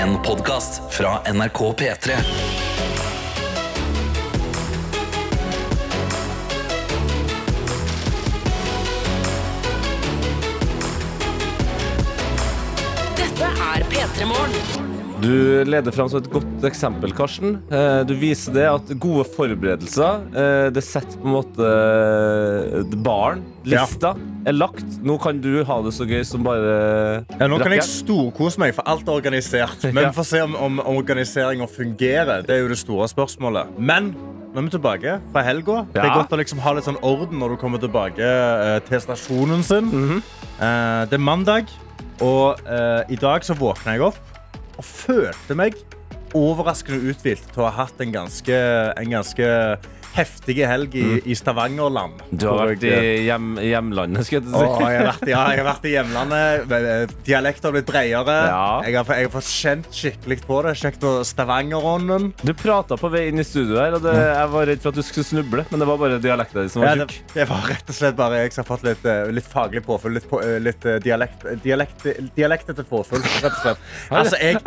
En podkast fra NRK P3. Dette er P3 Morgen. Du leder fram som et godt eksempel, Karsten. Eh, Du viser det at gode forberedelser eh, Det setter på en måte eh, baren, Ja. lista, er lagt. Nå kan du ha det så gøy som bare Ja, nå kan jeg storkose meg, for alt er organisert. Men vi får se om, om organiseringa fungerer. Det er jo det store spørsmålet. Men nå er vi tilbake fra helga. Det er godt å liksom ha litt sånn orden når du kommer tilbake til stasjonen sin. Mhm. Eh, det er mandag, og i dag så våkna jeg opp og følte meg overraskende uthvilt til å ha hatt en ganske, en ganske heftig helg i, i Stavangerland. Du har vært i hjem, hjemlandet, skulle jeg si. si. jeg, har vært, ja, jeg har vært i hjemlandet. Dialekten har blitt bredere. Ja. Jeg, har, jeg har fått kjent skikkelig på det. Kjent på Stavanger-ånden. Du prata på vei inn i studio her, og det, jeg var redd for at du skulle snuble. Men det var bare dialekten din som var tjukk. Ja, det var rett og slett bare jeg som har fått litt, eh, litt faglig påfyll. Litt, på, eh, litt eh, dialekt, dialekt, dialektete påfyll, rett og slett. Altså, jeg,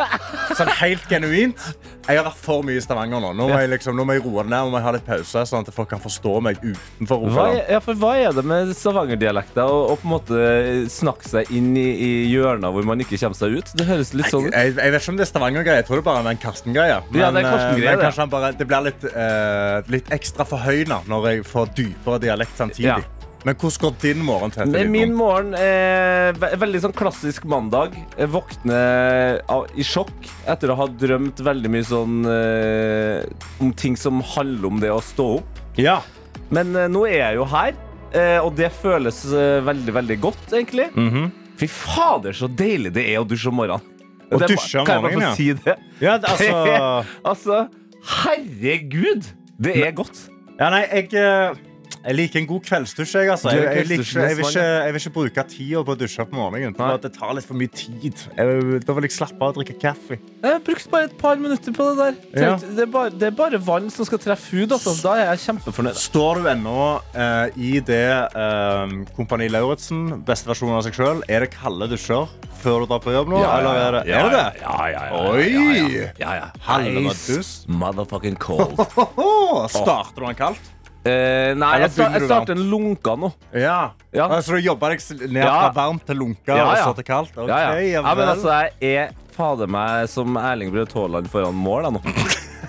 sånn helt genuint Jeg har vært for mye i Stavanger nå. Nå må jeg, liksom, nå må jeg roe det ned og ha litt pause, sånn at folk kan forstå meg utenfor Hva Rogaland. er, ja, for hva er det med stavangerdialekter og, og på en måte snakke seg inn i, i hjørner hvor man ikke kommer seg ut? Det høres litt sånn ut. Jeg, jeg vet ikke om det er Stavanger-greie. Jeg tror det bare er en Karsten-greie. Men, Ja, det er Karsten-greie, eh, men det. kanskje han bare, det blir litt, eh, litt ekstra forhøyna når jeg får dypere dialekt samtidig. Ja. Men hvordan går din morgen til? Min morgen er ve veldig sånn klassisk mandag. Jeg våkner av, i sjokk etter å ha drømt veldig mye sånn eh, om ting som handler om det å stå opp. Ja. Men eh, nå er jeg jo her, eh, og det føles eh, veldig, veldig godt, egentlig. Mhm. Fy fader, så deilig det er å dusje om morgenen. Å Det er dusje om kan jeg bare morgenen, få si det? ja, det- altså Altså, herregud! Det er godt. Ja, nei, jeg eh, jeg liker en god kveldsdusj. Jeg, altså. Jeg, jeg, liker, jeg, vil ikke, jeg vil ikke bruke tida på å dusje på morgenen. For at det tar litt for mye tid. Jeg, da vil jeg slappe av og drikke kaffe. Jeg brukte bare et par minutter på det der. Ja. Det, er bare, det er bare vann som skal treffe hud. Altså. Da er jeg kjempefornøyd. Står du ennå eh, i det eh, Kompani Lauritzen, beste versjon av seg sjøl? Er det kalde dusjer før du drar på jobb nå? eller er det, er det det? Ja, ja, ja. Oi! Ja, ja. ja, ja. Ice motherfucking cold. Starter du den kaldt? Eh, nei, Eller jeg, sta begynner jeg du starter en lunka nå. Ja. Ja. Så du jobber deg s- ned Ja. fra varmt til lunka Ja, og ja. så til kaldt? Ok, ja, ja. ja ja, men vel. altså, jeg er fader meg som Erling Braut Haaland foran mål da, nå.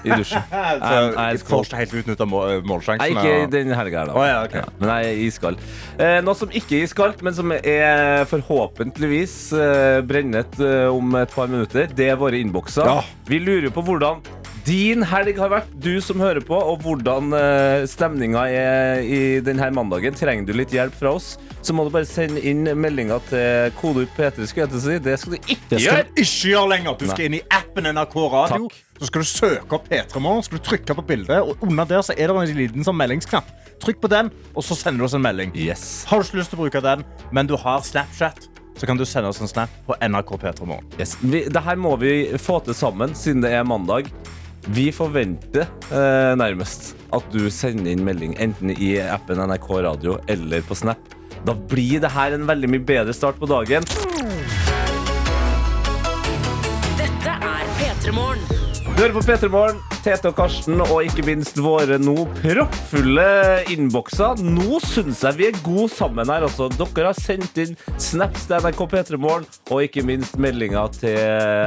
I dusjen. Så jeg ice får cold. ikke helt utnytta målsjansene Nei, målsjansen. ikke den helga her, da. Å, ja, ok. Men jeg er iskald. Eh, noe som ikke er iskaldt, men som er forhåpentligvis eh, brennet eh, om et par minutter, det er våre innbokser. Ja. Vi lurer på hvordan din helg har vært, du som hører på, og hvordan uh, stemninga er i denne mandagen. Trenger du litt hjelp fra oss, så må du bare sende inn meldinga til kodeord P3. Skulle jeg si. Det skal du ikke Det skal gjøre! du ikke gjøre lenger. Du skal inn i appen NRK Radio. Takk. Så skal du søke opp P3 Morgen, skal du trykke på bildet, og under der så er det en liten sånn meldingsknapp. Trykk på den, og så sender du oss en melding. Yes. Har du ikke lyst til å bruke den, men du har Snapchat, så kan du sende oss en snap på NRK P3 Morgen. Yes. Vi, det her må vi få til sammen, siden det er mandag. Vi forventer eh, nærmest at du sender inn melding enten i appen NRK Radio eller på Snap. Da blir det her en veldig mye bedre start på dagen. Dette er P3 Morgen. Du hører på P3 Morgen, Tete og Karsten, og ikke minst våre nå proppfulle innbokser. Nå syns jeg vi er gode sammen her. Altså. Dere har sendt inn snaps til NRK P3 Morgen, og ikke minst meldinger til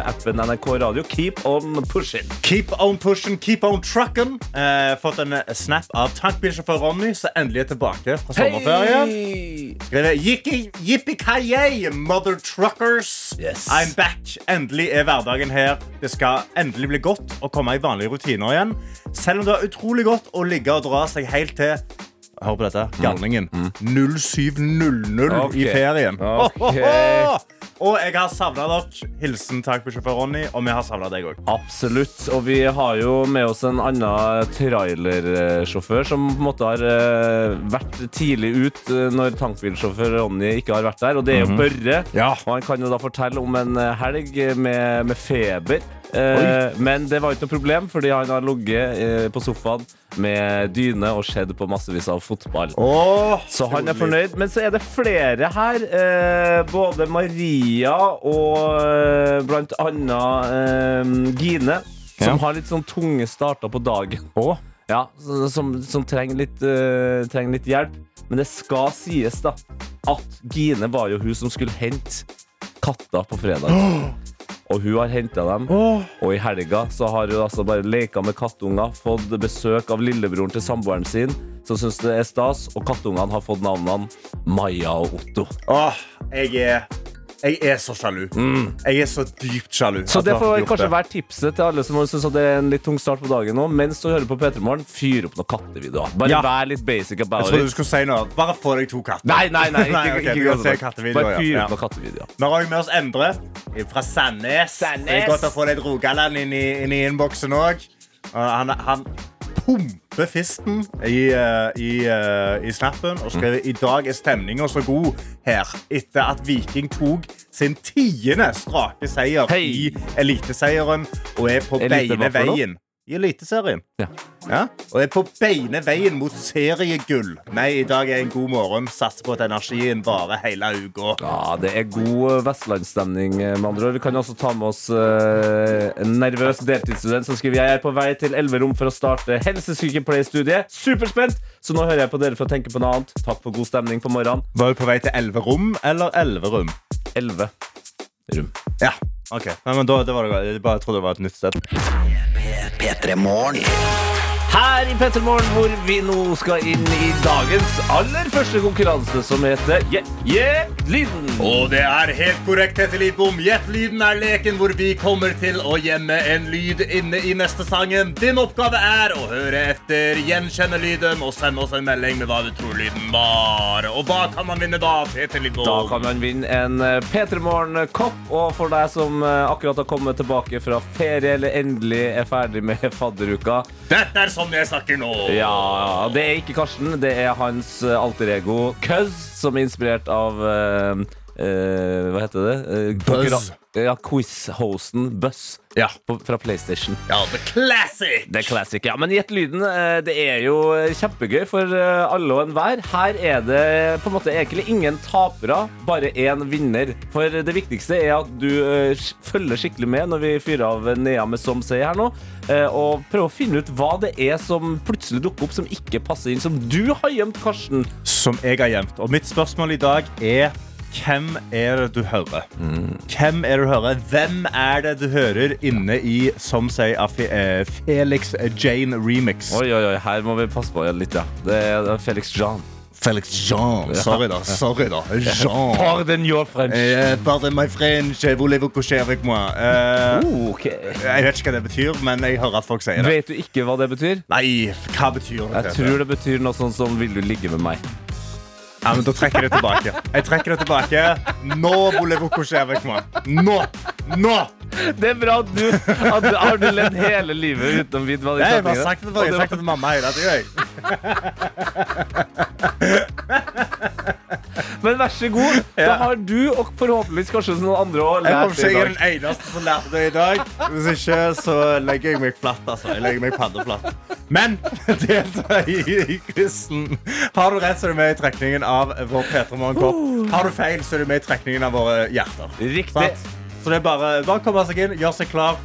appen NRK Radio. Keep on pushing. Keep on pushing, keep on trucking. Eh, fått en snap av tankbilsjåfør Ronny, som endelig er tilbake fra sommerferie. Hei! Skrevet Yippee- Yippee-ki-yay, mother truckers. Yes. I'm back. Endelig er hverdagen her. Det skal endelig bli godt å komme i vanlige rutiner igjen. Selv om det er utrolig godt å ligge og dra seg helt til Hør på dette. Galningen. 07.00 okay. i ferien. Ok. Og jeg har savna dere. Hilsen tankbilsjåfør Ronny. Og vi har savna deg òg. Absolutt. Og vi har jo med oss en annen trailersjåfør som på en måte har eh, vært tidlig ut eh, når tankbilsjåfør Ronny ikke har vært der, og det er jo Børre. Ja. Og han kan jo da fortelle om en eh, helg med, med feber. Eh, men det var ikke noe problem, fordi han har ligget eh, på sofaen med dyne og sett på massevis av fotball. Åh, Så han er fornøyd. Men så er det flere her. Eh, både Maria og eh, blant annet eh, Gine, som Ja. har litt sånn tunge starter på dagen. Åh. Ja, som, som trenger, litt, eh, trenger litt hjelp. Men det skal sies da at Gine var jo hun som skulle hente katta på fredag. Og hun har henta dem. Oh. Og i helga så har hun altså bare leka med kattunger, fått besøk av lillebroren til samboeren sin, som syns det er stas, og kattungene har fått navnene Maja og Otto. Åh, jeg er, jeg er så sjalu. Jeg er så dypt sjalu. Mm. Så det får kanskje være tipset til alle som syns det er en litt tung start på dagen nå. Mens du hører på P3 Morgen, fyr opp noen kattevideoer. Bare Ja. vær litt basic Jeg about trodde du it. skulle si noe. Bare få deg to katter. Nei, nei, nei. Ikke, Nei, ok, ikke, du ikke, kattevideoer, Bare fyr ja. opp noen kattevideoer. Vi har vi med oss Endre fra Sandnes. Sandnes. Det er godt å få litt Rogaland inn i, inn i innboksen òg. Han, han pumper fisten i, eh, i, eh, i snappen og skrev i dag er stemninga så god her etter at Viking tok sin tiende strake seier hey. i Eliteseieren og er på beine veien. I Eliteserien. Ja. Ja, og er på beine veien mot seriegull. Nei, i dag er en god morgen. Satser på at energien varer hele uka. Ja, det er god eh, vestlandsstemning, eh, med andre ord. Vi kan også ta med oss uh, en nervøs deltidsstudent som skriver Jeg er på vei til Elverum for å starte helsesykepleierstudiet. Superspent! Så nå hører jeg på dere for å tenke på noe annet. Takk for god stemning på morgenen. Var du på vei til Elverum eller Elverum? Elve. Rum. Ja. Ok. Nei, men da, det var det, jeg trodde det var et nytt sted. P3 Morgen. Her i Pettermorgen, hvor vi nå skal inn i dagens aller første konkurranse, som heter Yeah, yeah, lyden. Og det er helt korrekt, Tete Lidbom. Gjett lyden er leken hvor vi kommer til å gjemme en lyd inne i neste sangen. Din oppgave er å høre etter, gjenkjenne lyden og sende oss en melding med hva du tror lyden var. Og hva kan man vinne da, Tete Lidbom? Da kan man vinne en eh, P3 Morgen-kopp. Og for deg som eh, akkurat har kommet tilbake fra ferie eller endelig er ferdig med fadderuka Dette er sånn jeg snakker nå. Ja, det er ikke Karsten. Det er hans eh, alter ego Cuz, som er inspirert av eh, eh, Hva heter det? Eh, Buzz. konkurran- Ja, quiz-hosten Buzz Ja. på, fra PlayStation. Ja, the classic. Det er classic, ja. Men gjett lyden. eh, Det er jo kjempegøy for eh, alle og enhver. Her er det på en måte egentlig ingen tapere, bare én vinner. For det viktigste er at du eh, sk- følger skikkelig med når vi fyrer av Nea med Som sier her nå, eh, og prøver å finne ut hva det er som plutselig dukker opp som ikke passer inn, som du har gjemt, Karsten. Som jeg har gjemt. Og mitt spørsmål i dag er hvem er det du hører? Hvem er det du hører? Hvem er det du hører inne i Som sier eh, Felix Jane remix? Oi, oi, oi, her må vi passe på litt, ja. Det er Felix Jean. Felix Jean. Sorry, da. Sorry da Jean. Pardon your French. Eh, pardon my French. Voulez-vous coucher avec moi? Eh, Oh, okay. jeg vet ikke hva det betyr, men jeg hører at folk sier det. Vet du ikke hva det betyr? Nei, hva betyr det? Jeg tror det betyr noe sånt som 'vil du ligge med meg'? Ja, men Da trekker jeg det tilbake. Jeg trekker det tilbake. Nå coucher avec. Nå! Nå! Det er bra at du, at du Har ledd hele livet uten å vite hva de setningene jeg har sagt det til mamma hele tida. Men vær så god. Da har du, og forhåpentligvis kanskje noen andre òg, lært det i jeg er den eneste som lærte det i dag. Hvis ikke, så legger jeg meg flatt. altså. Jeg legger meg paddeflatt. Men delta i, i quizen. Har du rett, så er du med i trekningen av vår P3 Morgenkopp. Har du feil, så er du med i trekningen av våre hjerter. Riktig. Så det er bare, bare komme seg inn, gjøre seg klar.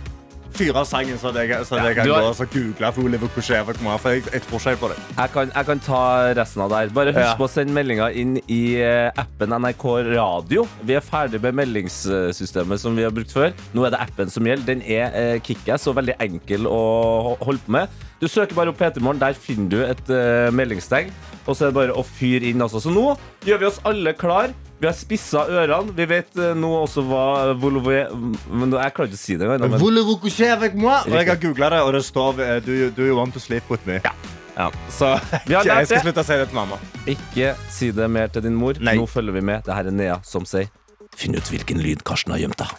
Fyre av sangen, så jeg, så jeg kan har- gå og google for Oliver Couchet. avec moi, for jeg, jeg tror ikke på det. Jeg kan, jeg kan ta resten av det her. Bare husk Ja. på å sende meldinger inn i eh, appen NRK Radio. Vi er ferdig med meldingssystemet som vi har brukt før. Nå er det appen som gjelder. Den er eh, kickass og veldig enkel å holde på med. Du søker bare opp P3morgen. Der finner du et eh, meldingstegn. Og så er det bare å fyre inn også. Så nå gjør vi oss alle klar. Vi har spissa ørene. Vi vet uh, nå også hva Volvo Men jeg klarer ikke å si det engang. men- Voulez-vous avec moi? Og jeg har googlet det, og det står eh, do you, do you want to sleep with me? Ja. Så Vi har lært jeg skal det. slutte å si det til mamma. Ikke si det mer til din mor. Nei. Nå følger vi med. Det her er Nea som sier Finn ut hvilken lyd Karsten har gjemt deg.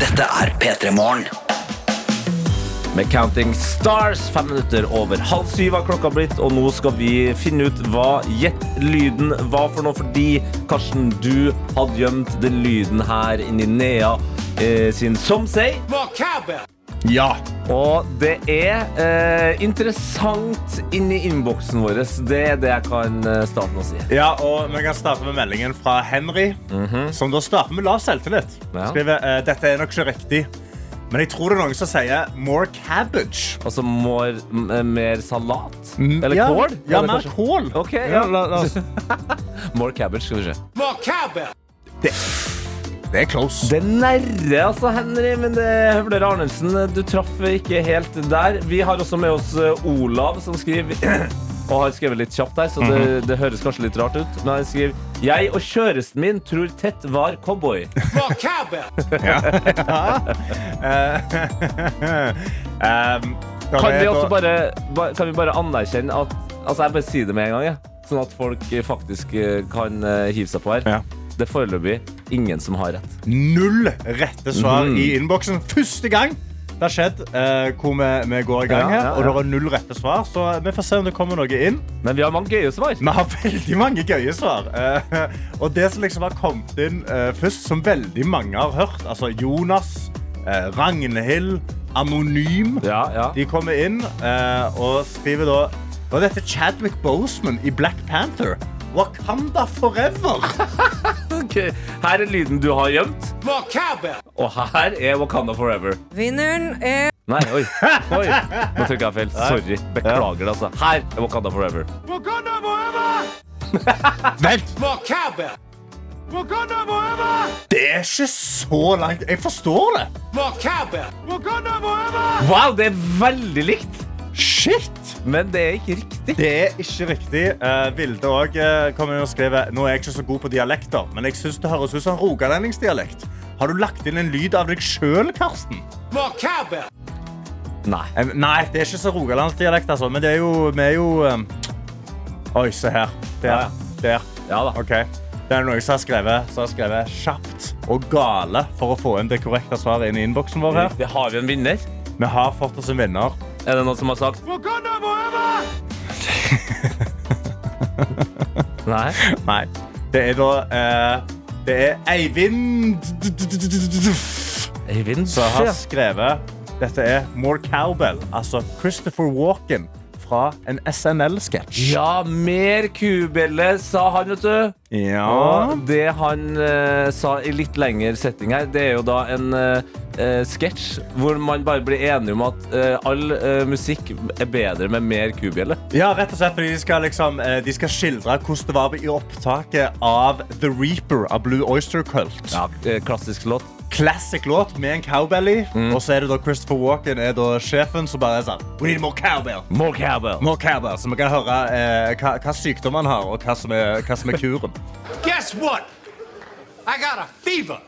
Dette er P3 Morgen. med Counting Stars. Fem minutter over halv syv har klokka blitt, og nå skal vi finne ut hva Gjett lyden var for noe, fordi Karsten, du hadde gjemt den lyden her inni Nea eh, sin Som Say. Ja. Og det er eh, interessant inni innboksen vår. Det er det jeg kan eh, starte med å si. ja, og vi kan starte med meldingen fra Henry, som da starter med lav selvtillit. Ja. Skriver eh, dette er nok ikke riktig, men jeg tror det er noen som sier more cabbage. Altså more, mer salat? Eller Mm, ja, kål? Ja, Eller mer kål. Ok, ja. la, la, oss- More cabbage, skal vi se. More cabbage! det, det er close. Det nære, altså, Henry, men det Høvler Arnesen, du traff ikke helt der. Vi har også med oss eh, Olav, som skriver Og har skrevet litt kjapt her, så det, det høres kanskje litt rart ut. Men han skriver Jeg og kjøresten min tror Tett var cowboy. Um, da Kan er vi da- også bare, kan vi bare anerkjenne at Altså, jeg bare sier det med en gang, jeg. Sånn at folk eh, faktisk eh, kan eh, hive seg på her. Ja. Det er foreløpig ingen som har rett. null rette svar mm. i innboksen. Første gang det har skjedd eh, hvor vi, vi går i gang Ja, her, ja, og det var er null rette svar. Så vi får se om det kommer noe inn. Men vi har mange gøye svar. Vi har veldig mange gøye svar. Eh, og det som liksom har kommet inn eh, først, som veldig mange har hørt, altså Jonas, eh, Ragnhild, Anonym, Ja, ja. de kommer inn eh, og skriver da Var dette Chadwick Boseman i Black Panther. Wakanda forever! Ok, Her er lyden du har gjemt. Og her er Wakanda Forever. Vinneren er Nei, oi. oi. Nå trykka jeg feil. Sorry. Beklager det, altså. Her er Wakanda Forever. Wakanda forever! Vent! Wakanda. Wakanda forever! Det er ikke så langt. Jeg forstår det. Wakanda. Wakanda forever! Wow, det er veldig likt! Shit! Men det er ikke riktig. Det er ikke riktig. Uh, Vilde òg uh, inn og skrev Nå er jeg ikke så god på dialekter, men jeg syns det høres ut som rogalendingsdialekt. Har du lagt inn en lyd av deg sjøl, Karsten? Nei. Eh, Nei, det er ikke så rogalandsdialekt, altså. Men det er jo Vi er jo um... Oi, se her. Der. Ja, Der. Ja da. OK. Det er noen som har skrevet, som har skrevet kjapt og gale for å få inn det korrekte svaret inn i innboksen vår. her. Det har vi en vinner. Vi har fått oss en vinner. Er det noen som har sagt? Nei. Nei. Det er da eh, Det er Eivind. Eivind som har skrevet Dette er More Cowbell, altså Christopher Walken fra en SNL-sketsj. Ja, mer kubjelle, sa han, vet du. Ja. Og det han eh, sa i litt lengre setting her, det er jo da en uh, sketsj hvor man bare blir enige om at eh, all eh, musikk er bedre med mer kubjelle. Ja, rett og slett fordi de skal, liksom, eh, de skal skildre hvordan det var i opptaket av The Reaper av Blue Oyster Cult. Ja, eh, klassisk låt. Classic låt med en cowbelly. Og så er det da Christopher Walken er da sjefen som bare er sånn We need more cowbell. More cowbell. More cowbell, Så vi kan høre eh, hva, hva sykdom han har, og hva som er, hva som er kuren. Guess what? I got a fever.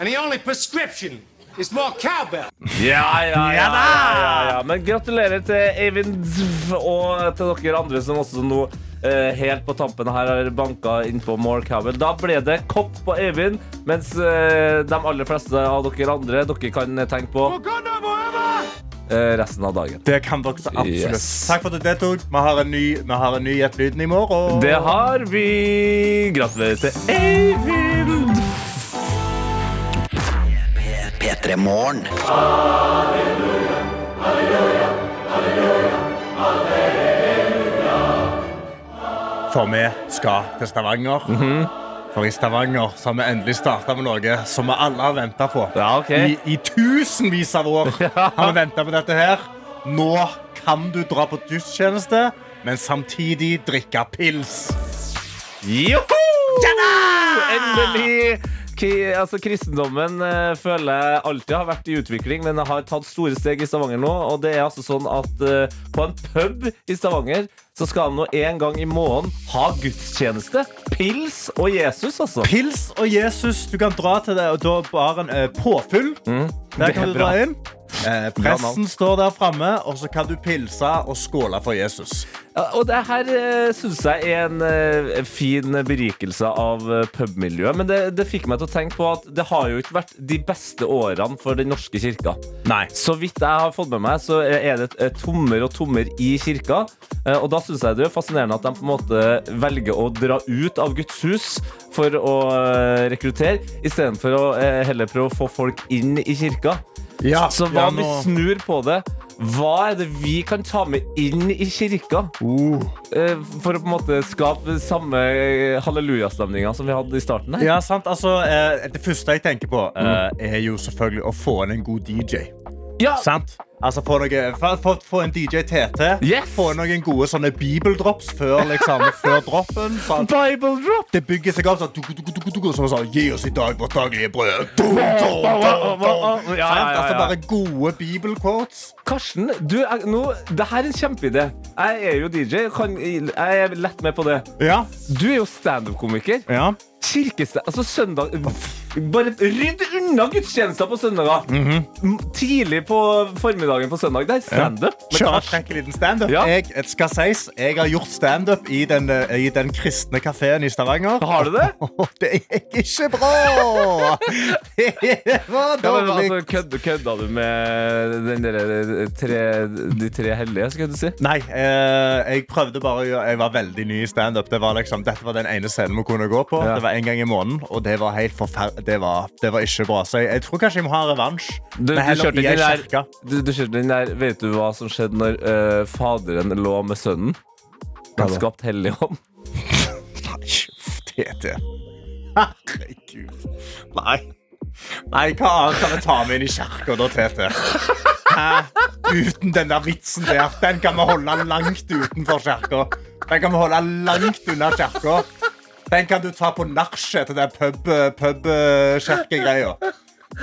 And the only prescription is more cowbell. Ja, ja, ja, ja, ja, ja. Men gratulerer til Eivind og til dere andre som også nå helt på tampen her har banka inn på More Cowbell. Da ble det kopp på Eivind, mens eh, de aller fleste av dere andre dere kan tenke på eh, resten av dagen. Det kan dere absolutt. Yes. Takk for at du deltok. Vi har en ny, vi har en ny Gjett lyden i morgen. Det har vi. Gratulerer til Eivind. P3 Morgen. For vi skal til Stavanger. Mhm. For i Stavanger så har vi endelig starta med noe som vi alle har venta på. Ja, okay. I, I tusenvis av år har vi venta på dette her. Nå kan du dra på gudstjeneste, men samtidig drikke pils. Joho! Endelig! Altså, kristendommen uh, føler jeg alltid har vært i utvikling, men har tatt store steg i Stavanger nå. Og det er altså sånn at uh, på en pub i Stavanger så skal han nå en gang i måneden ha gudstjeneste. Pils og Jesus, altså. Pils og Jesus. Du kan dra til det, og da bare en uh, påfyll. Der Mm. det er kan du bra. dra inn. Eh, presten står der framme, og så kan du pilse og skåle for Jesus. Ja, og det her uh, syns jeg er en eh, fin berikelse av uh, pubmiljøet. Men det, det fikk meg til å tenke på at det har jo ikke vært de beste årene for Den norske kirka. Nei. Så vidt jeg har fått med meg, så er det eh, tommer og tommer i kirka. Eh, Og da syns jeg det er fascinerende at de på en måte velger å dra ut av Guds hus for å eh, rekruttere, istedenfor å eh, heller prøve å få folk inn i kirka. Ja, Så hva ja, nå... vi snur på det? Hva er det vi kan ta med inn i kirka? Uh. eh, For å på en måte skape samme eh, hallelujastemninga som vi hadde i starten her? Ja, sant. Altså, eh, det første jeg tenker på, eh, er jo selvfølgelig å få inn en god DJ. Ja! Sant? Altså, få, noe, få, få, en DJ TT. Yes! Få noen gode sånne bibeldrops før, liksom, før droppen. Sånn. Bible drop! Det bygger seg opp sånn, som sånn Gi oss i dag vårt daglige brød. Dum, dum, dum, dum. Ja, ja, ja, Altså bare gode bibelquotes. Karsten, du, er, nå, det her er en kjempeidé. Jeg er jo DJ. Kan, jeg er lett med på det. Ja. Du er jo standup-komiker. ja. Kirkested... Altså søndag Bare rydd unna gudstjenester på søndager. M- Tidlig på formiddagen på søndag. Det er standup. Ja. Karsten. frekk liten standup. Ja. Jeg, skal sies, jeg har gjort standup i, den, eh, i den kristne kafeen i Stavanger. Har du det? Det gikk ikke bra! Det var Ja, altså, kødda, kødda du med den der, tre, de tre hellige, skal du si? Nei, eh, jeg prøvde bare å gjøre Jeg var veldig ny i standup. Det var liksom, dette var den ene scenen vi kunne gå på. Ja. Det var en gang i måneden, og det var helt forferdelig. Det var, det var ikke bra. Så jeg, jeg tror kanskje jeg må ha revansj. Du, du kjørte den der, du, du kjørte den der Vet du hva som skjedde når uh, faderen lå med sønnen? Han skapte Helligånd. TT. Herregud. Nei. Nei, hva annet kan vi ta med inn i kirka da, Tete? Hæ? Uten den der vitsen der. Den kan vi holde langt utenfor kirka. Den kan vi holde langt unna kirka. Den kan du ta på nachspiel til den pub-kirkegreia.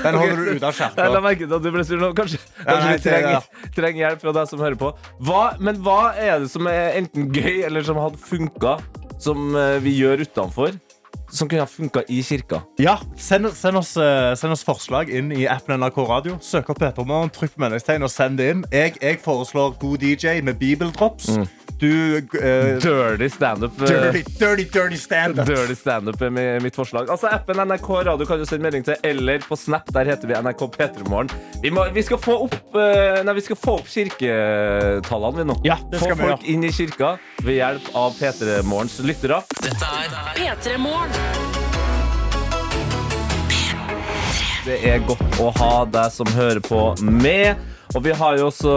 Den holder du ute av Jeg la meg til at du ble sur nå. Kanskje, kanskje vi det- trenger, trenger hjelp fra deg som hører på. Hva, men hva er det som er enten gøy eller som hadde funka, som eh, vi gjør utenfor, som kunne ha funka i kirka? Ja, send, send, oss, eh, send oss forslag inn i appen NRK Radio. Søk opp Petermorgen, trykk på meningstegn og send det inn. Jeg, jeg foreslår god DJ med bibeldrops. Du uh, Dirty standup. eh, Dirty, dirty, dirty standup. Dirty standup er mitt forslag. Altså Appen NRK Radio kan du sende melding til, eller på Snap. Der heter vi NRK P3morgen. Vi, vi skal få opp uh, Nei, vi skal få opp kirketallene, vi nå. Ja, det få skal vi folk inn i kirka ved hjelp av P3 Morgens lyttere. Dette er P3 Morgen. Det er godt å ha deg som hører på med. Og vi har jo også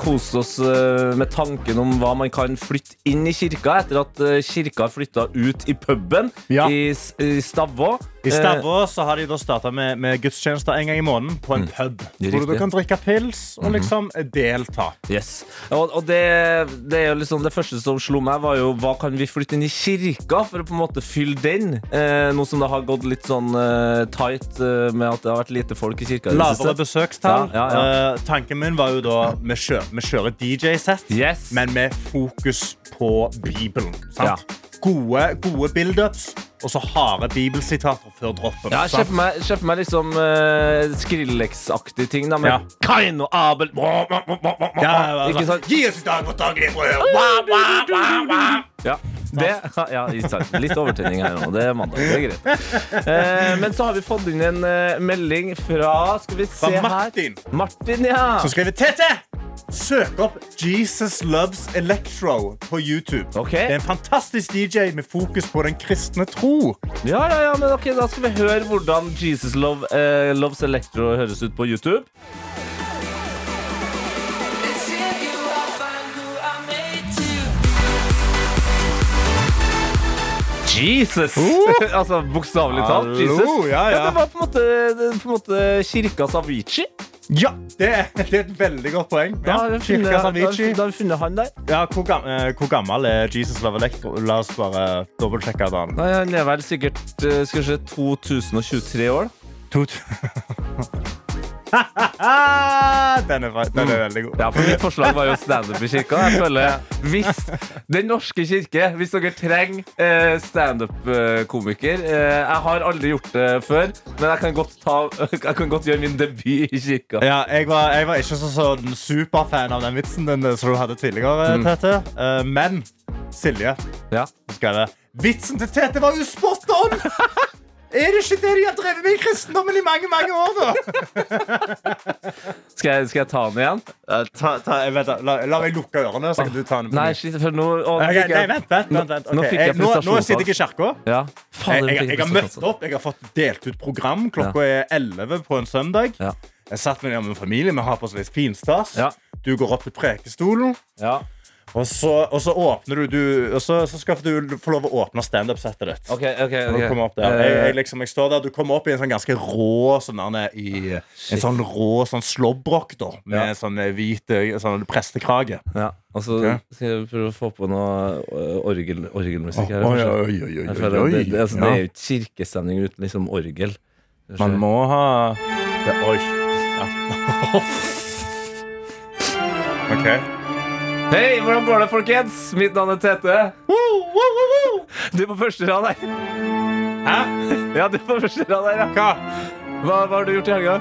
kost oss eh, med tanken om hva man kan flytte inn i kirka etter at eh, kirka har flytta ut i puben Ja. i, i Stavå. I Stavå så har de da starta med, med gudstjenester en gang i måneden på en pub. Hvor du kan drikke pils og liksom delta. Eh, Yes. Og, og det, det liksom det første som slo meg, var jo hva kan vi flytte inn i kirka for å på en måte fylle den? Eh, nå som det har gått litt sånn uh, tight eh, med at det har vært lite folk i kirka. Lavere besøkstall. Ja, ja, Eh, tanken min var jo da Vi kjører, vi kjører DJ-sett, Yes. men med fokus på Bibelen. Sant? Ja. Gode, gode build-ups, og så harde bibelsitater før droppen. Ja, Se for meg, for meg liksom uh, Skrillex-aktige ting. Da, med Ja. Kain og Abel Ja, ja, Ikke sant? Gi oss i dag vårt daglige brød! Ja, det, ja. Litt overtenning her nå. Det er mandag. Det er greit. Eh, men så har vi fått inn en eh, melding fra Skal vi se Fra Martin. her. Martin, ja. Som skriver TT! Søk opp Jesus Loves Electro på YouTube. Okay. Det er en fantastisk DJ med fokus på den kristne tro. Ja, ja, ja, men ok, Da skal vi høre hvordan Jesus Love, eh, Loves Electro høres ut på YouTube. Jesus! altså bokstavelig talt. Hallo, Jesus. ja, ja. det var på en måte, på en måte kirkas Avicii. Ja, det er, det er et veldig godt poeng. Da har vi funnet, da har vi- Avicii. da har vi funnet han der. Ja, hvor, gam eh, hvor gammel er Jesus Love Electro? La oss bare dobbeltsjekke den. Nei, Han er vel sikkert eh, skal vi se, 2023 år. Den er, den er veldig god. Ja, for Mitt forslag var jo standup i kirka. Jeg føler Hvis Den norske kirke, hvis dere trenger eh, standup-komiker eh, Jeg har aldri gjort det før, men jeg kan godt, ta, jeg kan godt gjøre min debut i kirka. Ja, jeg, var, jeg var ikke så, sånn superfan av den vitsen din, eh, som du hadde tidligere. Tete. Eh, men Silje Ja. skal jeg Vitsen til Tete var jo spot on! Er det ikke det de har drevet med i kristendommen i mange mange år? da? Skal, jeg, skal jeg ta den igjen? Uh, ta, ta, jeg vet, la, la meg lukke ørene, så kan du ta den. Nei, shit, for nå å, okay, Ok, nei, vent, vent, vent, Okay. Nå fikk jeg nå, nå sitter jeg i kirka. Ja. Jeg, jeg, jeg har møtt opp, jeg har fått delt ut program. Klokka er 11 på en søndag. Ja. Jeg satt med med familie, vi har på oss litt finstas. Ja. Du går opp til prekestolen, Ja. Og så, og så åpner du, du og så, så skal du få lov å åpne standup-settet ditt. OK. ok, Når ok. du kommer opp der. Jeg, Eh, jeg, liksom, jeg står der, Du kommer opp i en sånn ganske rå sånn der, i, En sånn rå sånn slåbrok da, med Ja. sånn hvit sånn prestekrage. ja. Og så skal jeg prøve å få på noe øh, orgel, orgelmusikk her. Oi, oi, oi. det, det, altså, det er jo ikke kirkestemning uten liksom orgel. Man må ha det, Oi. Ja. OK. Hei, hvordan går det, folkens? Mitt navn er Tete. Du er på første rad her. Hæ? Ja, du er på første rad her, ja. Hva? Hva, hva har du gjort i helga?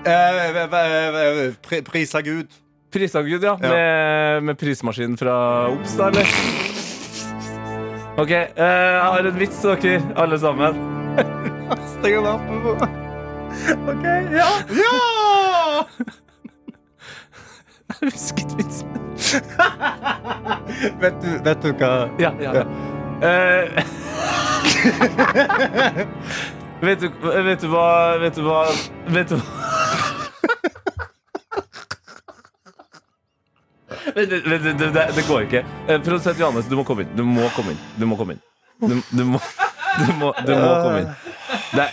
Eh, v- v- v- pri- Prisa Gud. Prisa Gud, ja. Ja. Med, med prismaskinen fra Obs, da, eller? OK, eh, jeg har en vits til dere, alle sammen. Steng av lampen. OK, ja. Ja! Jeg husket vitsen. vet, du, vet du hva Ja, ja, ja. Eh, vet, du, vet du hva Vet du hva Vet du hva Vent, vent, vent, det, det, det går ikke. Eh, Produsent Johannes, du må komme inn. Du må komme inn. Du må komme inn. Du, du, må, du, må, du må komme inn. Det,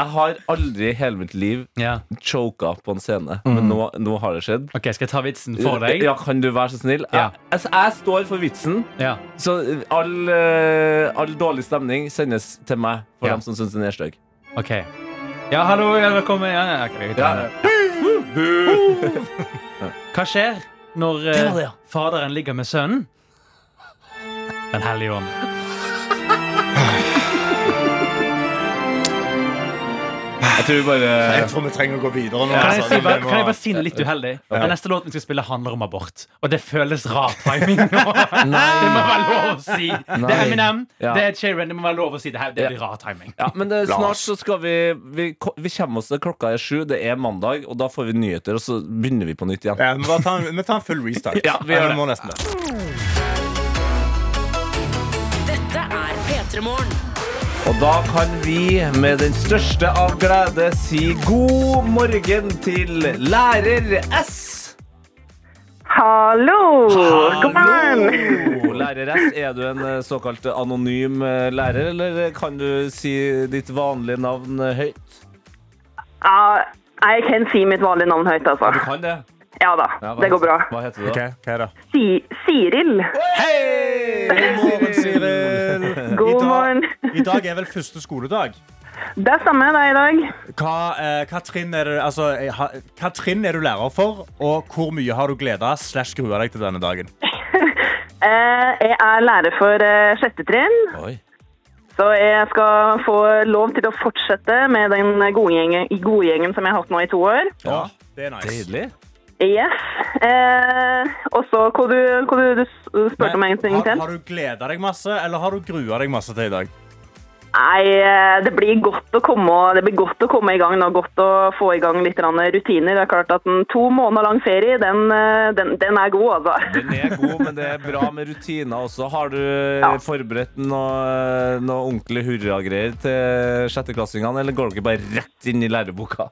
jeg har aldri i hele mitt liv Ja. choka på en scene, men nå, nå har det skjedd. Ok, Skal jeg ta vitsen for deg? Ja, Kan du være så snill? Ja. Jeg, altså, jeg står for vitsen. Ja. Så all, eh, all dårlig stemning sendes til meg for dem som syns den er stygg. Ok. Ja, hallo, velkommen. Ja, ja, ok, vi tar det. Hva skjer når eh, Det det, faderen ligger med sønnen? Den hellige ånd. Jeg tror bare Jeg tror vi trenger å gå videre nå. Kan jeg, altså. si, bare, kan jeg bare si noe litt uheldig? Den neste låten vi skal spille, handler om abort. Og det føles rar timing nå. Det må være lov å si. Det er Eminem, Ja. det er Sharon. Det må være lov å si det her. Det blir rar timing. ja, men det, snart så skal vi, vi Vi kommer oss til klokka er sju, det er mandag, og da får vi nyheter, og så begynner vi på nytt igjen. Ja, vi, tar, en- vi tar en full restart. Ja, vi gjør det. Dette er P3 Morgen. Og da kan vi med den største av glede si god morgen til lærer S. Hallo! God morgen! Hallo! Lærer S, er du en eh, såkalt anonym eh, lærer, eller kan du si ditt vanlige navn eh, høyt? Ja, jeg kan si mitt vanlige navn høyt, altså. Du kan det? Ja da, Ja, det går bra. Hva heter du da? Okay, hva er det? Si Siril. Hei! God morgen, Siril. God morgen. I dag er vel første skoledag. Det stemmer, det er i dag. Hva, eh, hva, trinn er det, altså, eh, ha, hva trinn er du lærer for, og hvor mye har du gleda slash grua deg til denne dagen? Eh, Jeg er lærer for eh, sjette trinn, Oi. så jeg skal få lov til å fortsette med den gode gjengen, gode gjengen som jeg har hatt nå i to år. Ja, det er nice. Deilig. Yes. Eh, og så hva du, hva du, du spurte om en ting har, til. har du gleda deg masse, eller har du grua deg masse til i dag? Nei, eh, det blir komme, det blir godt å komme i gang nå. Godt å få i gang litt rutiner. Det er klart at en to måneder lang ferie, den, eh, den, den er god, altså. Den er god, men det er bra med rutiner også. Har du Ja. forberedt noe, noe ordentlig hurragreier til sjetteklassingene, eller går dere bare rett inn i læreboka?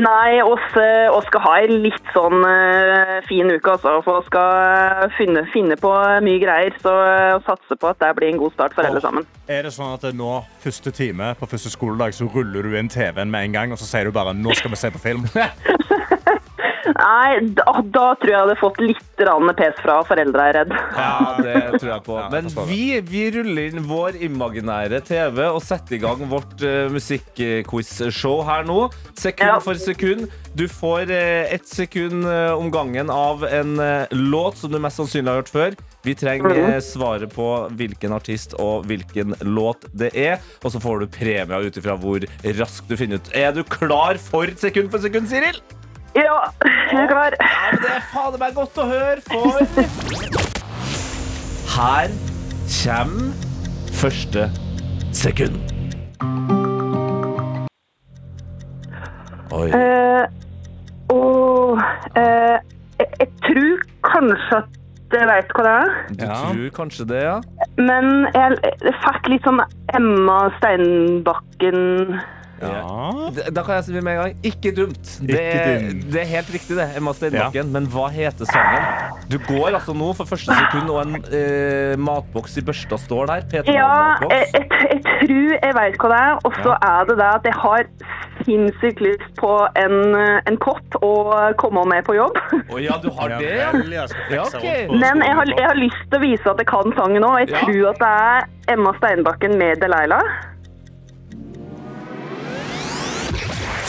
Nei, oss, eh, oss skal ha en litt sånn eh, fin uke, altså. For vi skal finne, finne på mye greier. Så uh, satser på at det blir en god start for alle sammen. Er det sånn at nå, første time på første skoledag, så ruller du inn TV-en med en gang, og så sier du bare 'nå skal vi se på film'? Nei, da, da tror jeg jeg hadde fått litt pes fra foreldra, er redd. Ja, det tror jeg på. Men vi, vi ruller inn vår imaginære TV og setter i gang vårt uh, musikkquiz-show her nå. Sekund Ja. for sekund. Du får uh, ett sekund eh, om gangen av en uh, låt som du mest sannsynlig har hørt før. Vi trenger eh, svaret på hvilken artist og hvilken låt det er. Og så får du premie ut ifra hvor raskt du finner ut. Er du klar for sekund for sekund, Siril? Ja, jeg er klar. Ja, men det er fader meg godt å høre, for Her kommer første sekund. Oi. Eh, og eh, jeg, jeg tror kanskje at jeg vet hva det er. Du Ja. tror kanskje det, ja? Men jeg, jeg fikk litt sånn Emma Steinbakken Da kan jeg si med en gang ikke dumt. Det, Ikke er- dumt. det er helt riktig, det. Emma Steinbakken. Men hva heter sangen? Du går altså nå for første sekund, og en eh, matboks i børsta står der. Peter Ja, jeg, jeg, jeg tror jeg vet hva det er. Og så er det det at jeg har sinnssykt lyst på en, en kopp og komme med på jobb. Å ja, du har det, ja? vel, jeg skal Ja, fikse ok. rundt på Men jeg har, jeg har lyst til å vise at jeg kan sangen òg. Jeg Ja. tror at det er Emma Steinbakken med Delilah.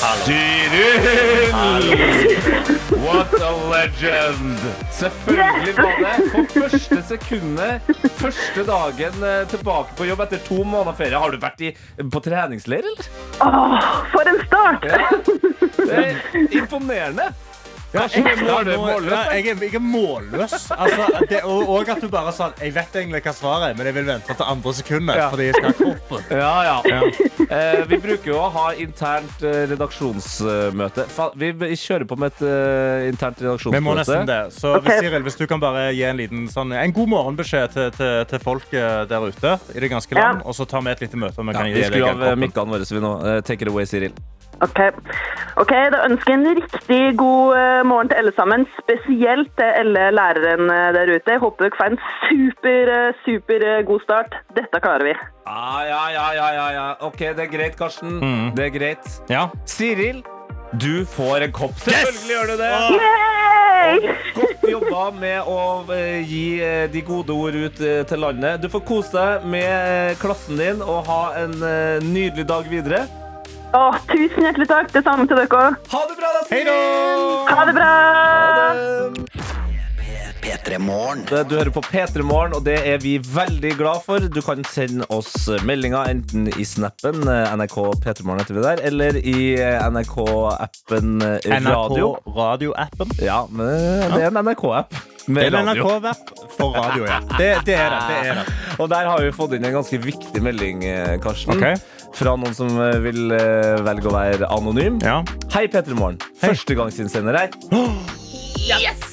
Cyril! What a legend! Selvfølgelig var det på første sekundet, første dagen eh, tilbake på jobb etter to måneder ferie. Har du vært i, på treningsleir, eller? Åh, for en start! Det er imponerende. Er ja, da? jeg, er, jeg er målløs. Altså, det, og, og at du bare sa Jeg vet egentlig hva svaret er, men jeg vil vente til andre sekundet. Ja. Fordi jeg skal ha koppen. Ja, ja. Eh, vi bruker jo å ha internt eh, redaksjonsmøte. Vi, kjører på med et uh, internt Vi må nesten det. Så hvis, Cyril, hvis du kan bare gi en liten sånn, En god morgenbeskjed til, til, til folk eh, der ute i det ganske land, Ja. og så tar vi et lite møte. om vi Ja, vi skrur av mikkene våre, så vi nå take it away, Cyril. Ok, Ok, da ønsker jeg en riktig god eh, morgen til alle sammen. Spesielt til alle læreren eh, der ute. Jeg håper dere får en super, eh, super god start. Dette klarer vi. Ah, ja, ja, ja, ja, ja. OK, det er greit, Karsten. Mm. Det er greit. Ja. Siril, du får en kopp. Selvfølgelig gjør du det. Yay! Godt jobba med å gi de gode ord ut til landet. Du får kose deg med klassen din og ha en nydelig dag videre. Åh, tusen hjertelig takk. Det samme til dere òg. Ha det bra, da, Hei da! Ha det bra! P3 Morgen. Du hører på P3 Morgen, og det er vi veldig glad for. Du kan sende oss meldinger enten i snappen, eh, NRK P3 Morgen heter vi der, eller i eh, NRK-appen eh, Radio. NRK radioappen. Ja, men det er en NRK-app Det med er en radio. NRK-app for radio, ja. Det, det er det. det, er det. Og der har vi fått inn en ganske viktig melding, Karsten. Ok. Fra noen som eh, vil eh, velge å være anonym. Ja. Hei, P3 Morgen. Førstegangsinnsender her.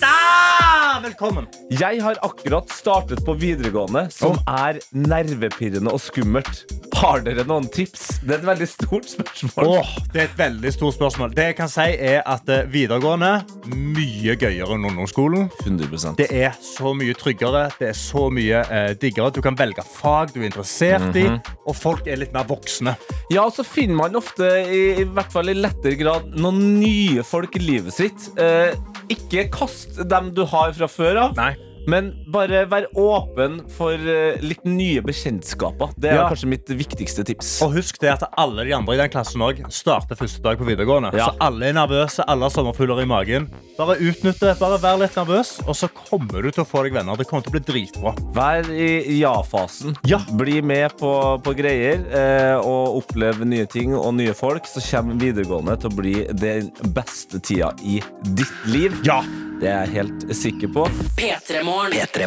Ah, velkommen. Jeg har akkurat startet på videregående, som er nervepirrende og skummelt. Har dere noen tips? Det er et veldig stort spørsmål. Åh, det er et veldig stort spørsmål. Det jeg kan si er at eh, Videregående mye gøyere enn ungdomsskolen. 100% Det er så mye tryggere, det er så mye eh, diggere. Du kan velge fag du er interessert i, og folk er litt mer voksne. Ja, og så finner man ofte, i, i hvert fall i lettere grad, noen nye folk i livet sitt. Eh, ikke kast dem du har fra før av. Nei. Men bare vær åpen for eh, litt nye bekjentskaper. Det er Ja. kanskje mitt viktigste tips. Og husk det at alle de andre i den klassen også starter første dag på videregående. Ja. Så alle er nervøse, alle har sommerfugler i magen. Bare utnytt det, bare vær litt nervøs, og så kommer du til å få deg venner. Det kommer til å bli dritbra. Vær i ja-fasen. Ja. Bli med på, på greier eh, og opplev nye ting og nye folk. Så kommer videregående til å bli den beste tida i ditt liv. Ja! Det er jeg helt sikker på. P3 Morgen. P3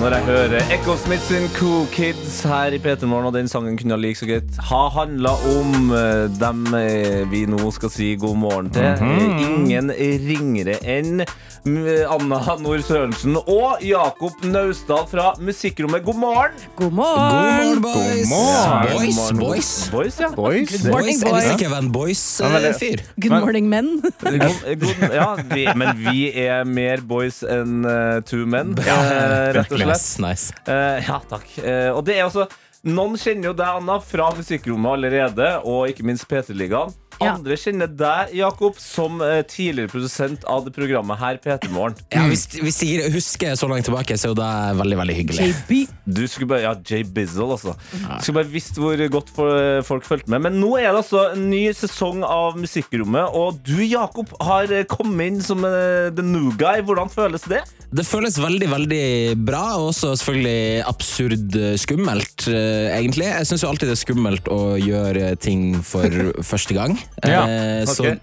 Når jeg hører Echo Smith sin Cool Kids her i P3 Morgen, og den sangen kunne like så greit ha handla om eh, dem eh, vi nå skal si god morgen til. Eh, Ingen ringere enn mm, Anna Nord Sørensen og Jakob Naustdal fra Musikkrommet. God morgen! God morgen! boys. morgen. Boys, God morgen. boys. Boys, ja. Boys. Good morning, Boys. Jeg boys. ikke jeg veldig. boys-fyr. Good morning, men. God, god, ja vi, men vi er mer boys enn uh, two men, eh, rett og slett. nice. Eh, ja, takk. Eh, og det er også Noen kjenner jo deg, Anna, fra musikkrommet allerede, og ikke minst P3-ligaen. Ja. Andre kjenner deg, Jakob, som eh, tidligere produsent av det programmet her, P3 Morgen. Ja, hvis, hvis jeg husker så langt tilbake, så er jo det veldig veldig hyggelig. JB. Du skulle bare, ja, Jay Bizzle, altså. Du skulle bare visst hvor godt for, folk fulgte med. Men nå er det altså en ny sesong av Musikkrommet, og du, Jakob, har eh, kommet inn som eh, the new guy. Hvordan føles det? Det føles veldig veldig bra, og også selvfølgelig absurd eh, skummelt, eh, egentlig. Jeg syns jo alltid det er skummelt å gjøre ting for første gang. Ja, okay. ok. Så,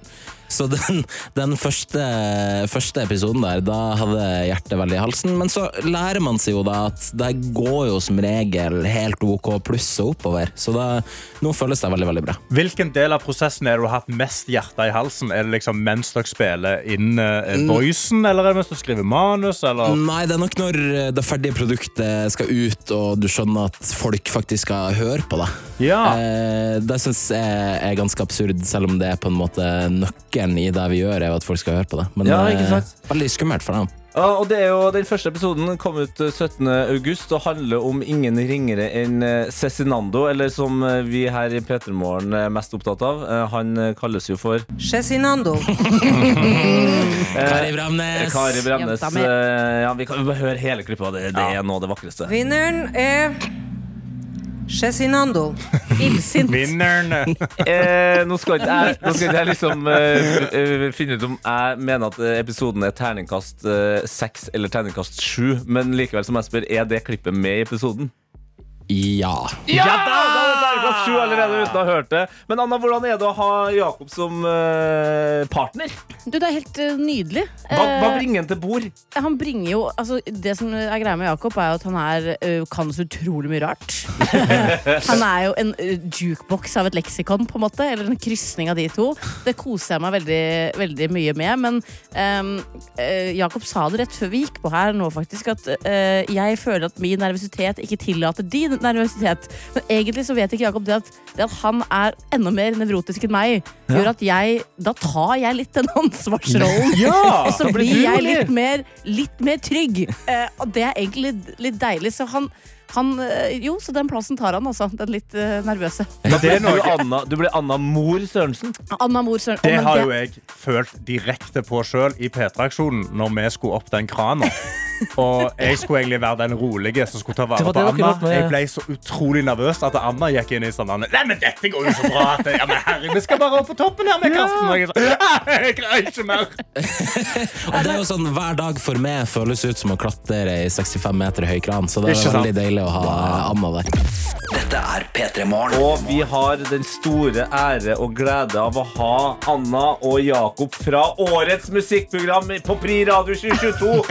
så den, den første, første episoden der, da hadde hjertet veldig i halsen. Men så lærer man seg jo da at det går jo som regel helt OK pluss og oppover. Så da, nå føles det veldig, veldig bra. Hvilken del av prosessen er du har hatt mest hjerte i halsen? Er det liksom mens dere spiller inn uh, voicen, eller er det mens du skriver manus? Eller? Nei, det er nok når eh, det ferdige produktet skal ut, og du skjønner at folk faktisk skal høre på det. Ja. Eh, det syns jeg er ganske absurd, selv om det er på en måte nøkkelen i det vi gjør, er jo at folk skal høre på det. Men Ja, ikke eh, sant? veldig skummelt for dem. Ja, og det er jo Den første episoden kom ut eh, 17. august og handler om ingen ringere enn eh, Cezinando, eller som eh, vi her i P3 Morgen er mest opptatt av. Eh, Han eh, kalles jo for Cezinando. Kari Bremnes! Eh, Kari Bremnes. Eh, Ja, vi kan jo bare høre hele klippet. Det, det er noe av det vakreste. Vinneren er Cezinando. Illsint. Vinneren. Eh, nå skal ikke jeg, nå skal jeg liksom eh, eh, finne ut om jeg mener at eh, episoden er terningkast eh, seks eller terningkast sju, men likevel som jeg spør, er det klippet med i episoden? Ja. Ja! Da da! det terningkast sju allerede uten å ha hørt det. Men Anna, hvordan er det å ha Jakob som eh, partner? Du, det er helt eh, nydelig. Hva, hva Eh, bringer han til bord? han bringer jo altså, Det som er greia med Jakob, er jo at han er, eh, kan så utrolig mye rart. han er jo en eh, jukebox av et leksikon, på en måte. Eller en krysning av de to. Det koser jeg meg veldig, veldig mye med. Men ehm, eh, Jakob sa det rett før vi gikk på her nå, faktisk, at eh, jeg føler at min nervøsitet ikke tillater din nervøsitet. Men egentlig så vet ikke Jakob det at, det at han er enda mer nevrotisk enn meg, gjør at jeg Da tar jeg litt den ansvarsrollen. Ja! Og så blir jeg litt mer, litt mer trygg. Eh, og det er egentlig litt, litt deilig. Så han, han eh, Jo, så den plassen tar han, altså. Den litt uh, nervøse. Da blir du, Anna, du blir Anna Mor Sørensen. Anna Mor Sørensen. Det har jo jeg følt direkte på sjøl i P3-aksjonen når vi skulle opp den krana. Og jeg skulle egentlig være den rolige som skulle ta vare på Anna. med, ja. Jeg ble så utrolig nervøs at Anna gikk inn i standarden. Nei, men dette går jo så bra! At, ja, men herre, vi skal bare opp på toppen her med Karsten. Og jeg sånn, «Ah, jeg greier ikke mer. Og det er jo sånn, Hver dag for meg føles ut som å klatre i 65 meter høy kran, så det er sant? veldig deilig å ha Anna der. Dette er P3 Morgen. Og vi har den store ære og glede av å ha Anna og Jakob fra årets musikkprogram på Pri Radio 2022.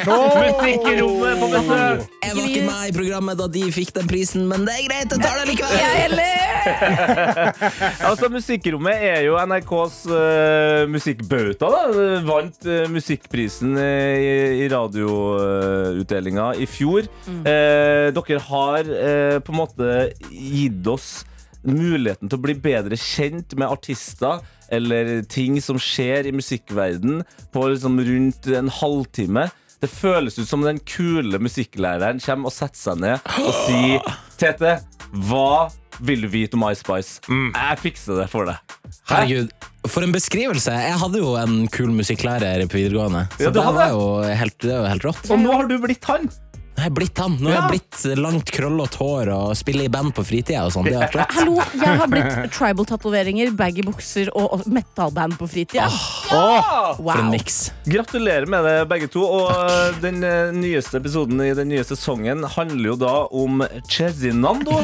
Musikkrommet på besøk. Jeg var ikke med i programmet da de fikk den prisen, men det er greit, jeg tar det likevel. Jeg heller! Altså, Musikkrommet er jo NRKs uh, musikkbauta. da. Vant uh, musikkprisen eh, i, i radioutdelinga i fjor. Eh, dere har eh, på en måte gitt oss muligheten til å bli bedre kjent med artister eller ting som skjer i musikkverden på liksom rundt en halvtime. Det føles ut som den kule musikklæreren kommer og setter seg ned og sier Tete, hva vil du vite om Ice Spice? Jeg fikser det for deg. Herregud, for en beskrivelse. Jeg hadde jo en kul musikklærer på videregående. Så Ja, du det, hadde var jo helt, det var jo helt rått. Og nå har du blitt han. Jeg er blitt han. Nå har jeg blitt langt, krøllete hår og spiller i band på fritida og sånn. Det er. Hallo, jeg har blitt tribal-tatoveringer, baggy bukser og, metal-band på fritida. For en Wow. miks. Gratulerer med det, begge to. Og Takk. den øh, nyeste episoden i den nye sesongen handler jo da om Cezinando.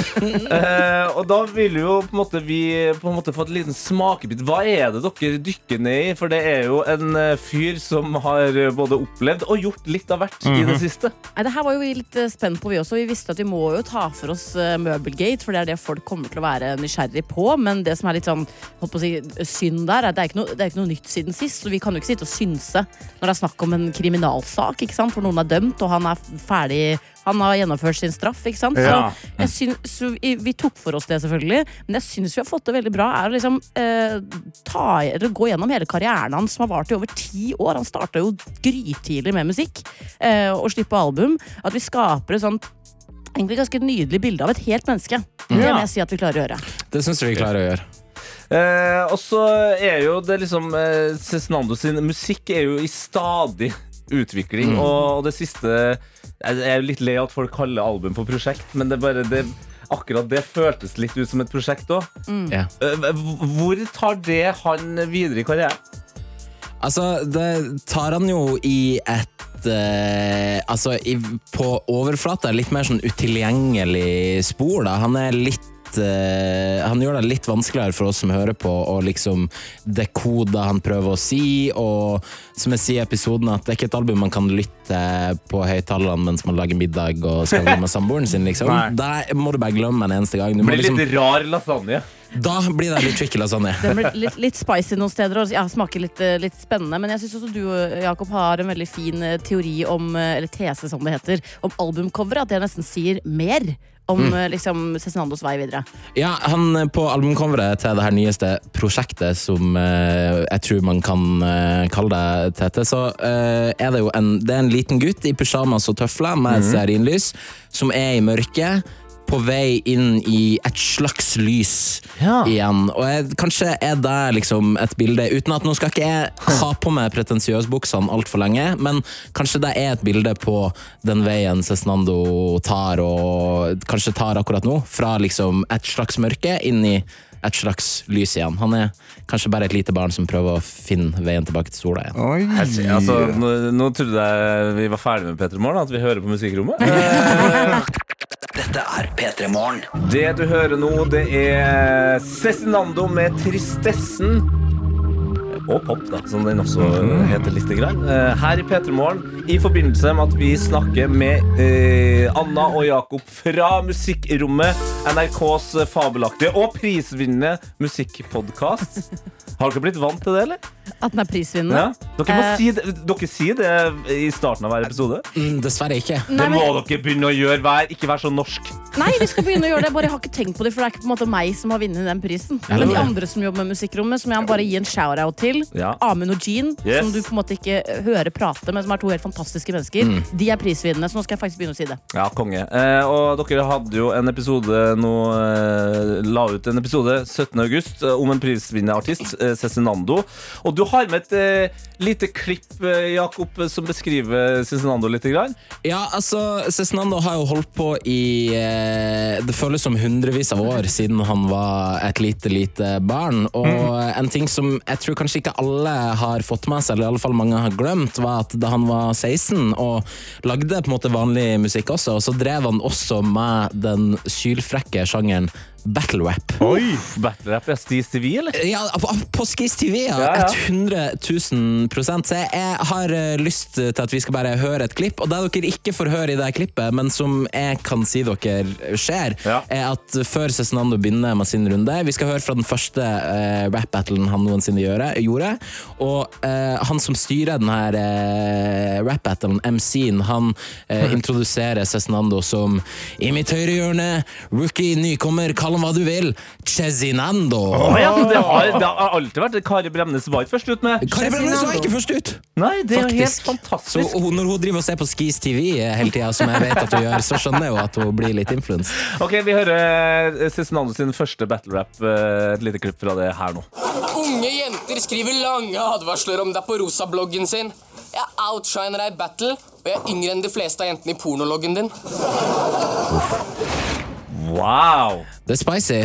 eh, og da vil jo på en måte vi på en måte få et liten smakebit. Hva er det dere dykker ned i? For det er jo en øh, fyr som har både opplevd og gjort litt av hvert i det siste. Nei, det her var jo vi litt eh, spent på, vi også. Vi visste at vi må jo ta for oss eh, Møbelgate, for det er det folk kommer til å være nysgjerrig på. Men det som er litt sånn holdt på å si, synd der, er det er ikke noe, det er ikke noe nytt siden sist. Så vi kan jo ikke sitte og synse når det er snakk om en kriminalsak, ikke sant? for noen er dømt, og han er ferdig han har gjennomført sin straff, ikke sant? Ja. Så, jeg syns, så vi, vi tok for oss det, selvfølgelig. Men jeg syns vi har fått det veldig bra. Er å liksom eh, ta, eller gå gjennom hele karrieren hans, som har vart i over ti år. Han starta jo grytidlig med musikk eh, og slippe album. At vi skaper et sånt egentlig ganske nydelig bilde av et helt menneske. Det må jeg si at vi klarer å gjøre. Det syns vi klarer å gjøre. Eh, og så er jo det liksom eh, Cezinando sin musikk er jo i stadig utvikling, og det siste Jeg er jo litt lei av at folk kaller album for prosjekt, men det er bare det Akkurat det føltes litt ut som et prosjekt òg. Ja. Hvor tar det han videre i karrieren? Altså, det tar han jo i et eh, Altså, i, på overflata litt mer sånn utilgjengelig spor, da. Han er litt eh, Han gjør det litt vanskeligere for oss som hører på, å liksom dekode han prøver å si, og som jeg sier i episoden, at det er ikke et album man kan lytte på høyttalerne mens man lager middag og skal med samboeren sin, liksom. Der må du bare glemme en eneste gang. Du må Blir liksom, litt rar lasagne. Da blir det litt tricky lasagne. Den blir litt, litt spicy noen steder og ja, smaker litt, eh, litt spennende. Men jeg syns også du Jakob, har en veldig fin eh, teori om, eh, eller tese som det heter, om albumcoveret. At det nesten sier mer om mm. liksom, Cezinandos vei videre. Ja, han eh, På albumcoveret til det her nyeste prosjektet, som eh, jeg tror man kan eh, kalle det, Tete, så eh, er det jo en, det er en liten gutt i pysjamas og tøfler med mm. stearinlys, som er i mørket. På vei inn i et slags lys Ja. igjen. Og jeg, kanskje er det liksom et bilde Uten at nå skal ikke jeg ha på meg pretensiøsbuksene altfor lenge, men kanskje det er et bilde på den veien Cezinando tar, og kanskje tar akkurat nå. Fra liksom et slags mørke inn i et slags lys igjen. Han er kanskje bare et lite barn som prøver å finne veien tilbake til sola igjen. Oi. Helt, Altså, nå, nå trodde jeg vi var ferdig med P3 Morgen, at vi hører på musikkrommet. Dette er P3 Morgen. Det du hører nå, det er Cezinando med Tristessen. Og pop, da, som den også heter litt. Grann. Eh, Her i P3 Morgen, i forbindelse med at vi snakker med eh, Anna og Jakob fra Musikkrommet, NRKs fabelaktige og prisvinnende musikkpodkast. Har dere blitt vant til det, eller? At den er prisvinnende. Ja. Dere, må Eh. si det, dere sier det i starten av hver episode. Mm, dessverre ikke. Det må dere begynne å gjøre. Vær, ikke vær så norsk. nei, vi skal begynne å gjøre det. Bare jeg har ikke tenkt på det, for det er ikke på en måte meg som har vunnet den prisen. Men de andre som jobber med Musikkrommet, som jeg bare gi en shout-out til, Ja. Amund og Jean, Yes. som du på en måte ikke hører prate, men som er to helt fantastiske mennesker, de er prisvinnende. Så nå skal jeg faktisk begynne å si det. Ja, konge. Eh, og dere hadde jo en episode nå eh, La ut en episode 17. august eh, om en prisvinnende artist, eh, Cezinando. Og du har med et uh, lite klipp, eh, Jakob, eh, som beskriver Cezinando litt. Grann. Ja, altså, Cezinando har jo holdt på i uh, Det føles som hundrevis av år siden han var et lite, lite barn. Og en ting som jeg tror kanskje ikke alle har fått med seg, eller i alle fall mange har glemt, var at da han var 16 og lagde på en måte vanlig musikk også, så drev han også med den sylfrekke sjangeren battle rap. Oi! Battle rap, ja. Stis TV, eller? Ja, på, på Skis TV, ja. Ja, ja. 100 000 prosent. Så jeg, har eh, lyst til at vi skal bare høre et klipp. Og det dere ikke får høre i det klippet, men som jeg kan si dere skjer, Ja. er at før Cezinando begynner med sin runde Vi skal høre fra den første eh, rap-battlen han noensinne gjøre, gjorde. Og uh, han som styrer den her eh, rap-battlen, MC-en, han uh, introduserer Cezinando som i mitt høyre hjørne, rookie, nykommer, kall ham hva du vil, Cezinando. Oh, ja, det, har, det har alltid vært Kari Bremnes var ikke først ut med. Kari Bremnes var ikke først ut! Nei, det er helt fantastisk. Så hun- når hun driver og ser på Skis TV hele tida, som jeg vet at hun gjør, så skjønner jeg jo at hun blir litt influens Ok, Vi hører eh, Cezinando sin første battle rap. eh, Et lite klipp fra det her nå. Unge jenter skriver lange advarsler om deg på rosa-bloggen sin. Jeg outshiner deg i battle, og jeg er yngre enn de fleste av jentene i pornologgen din. Wow! Det er spicy.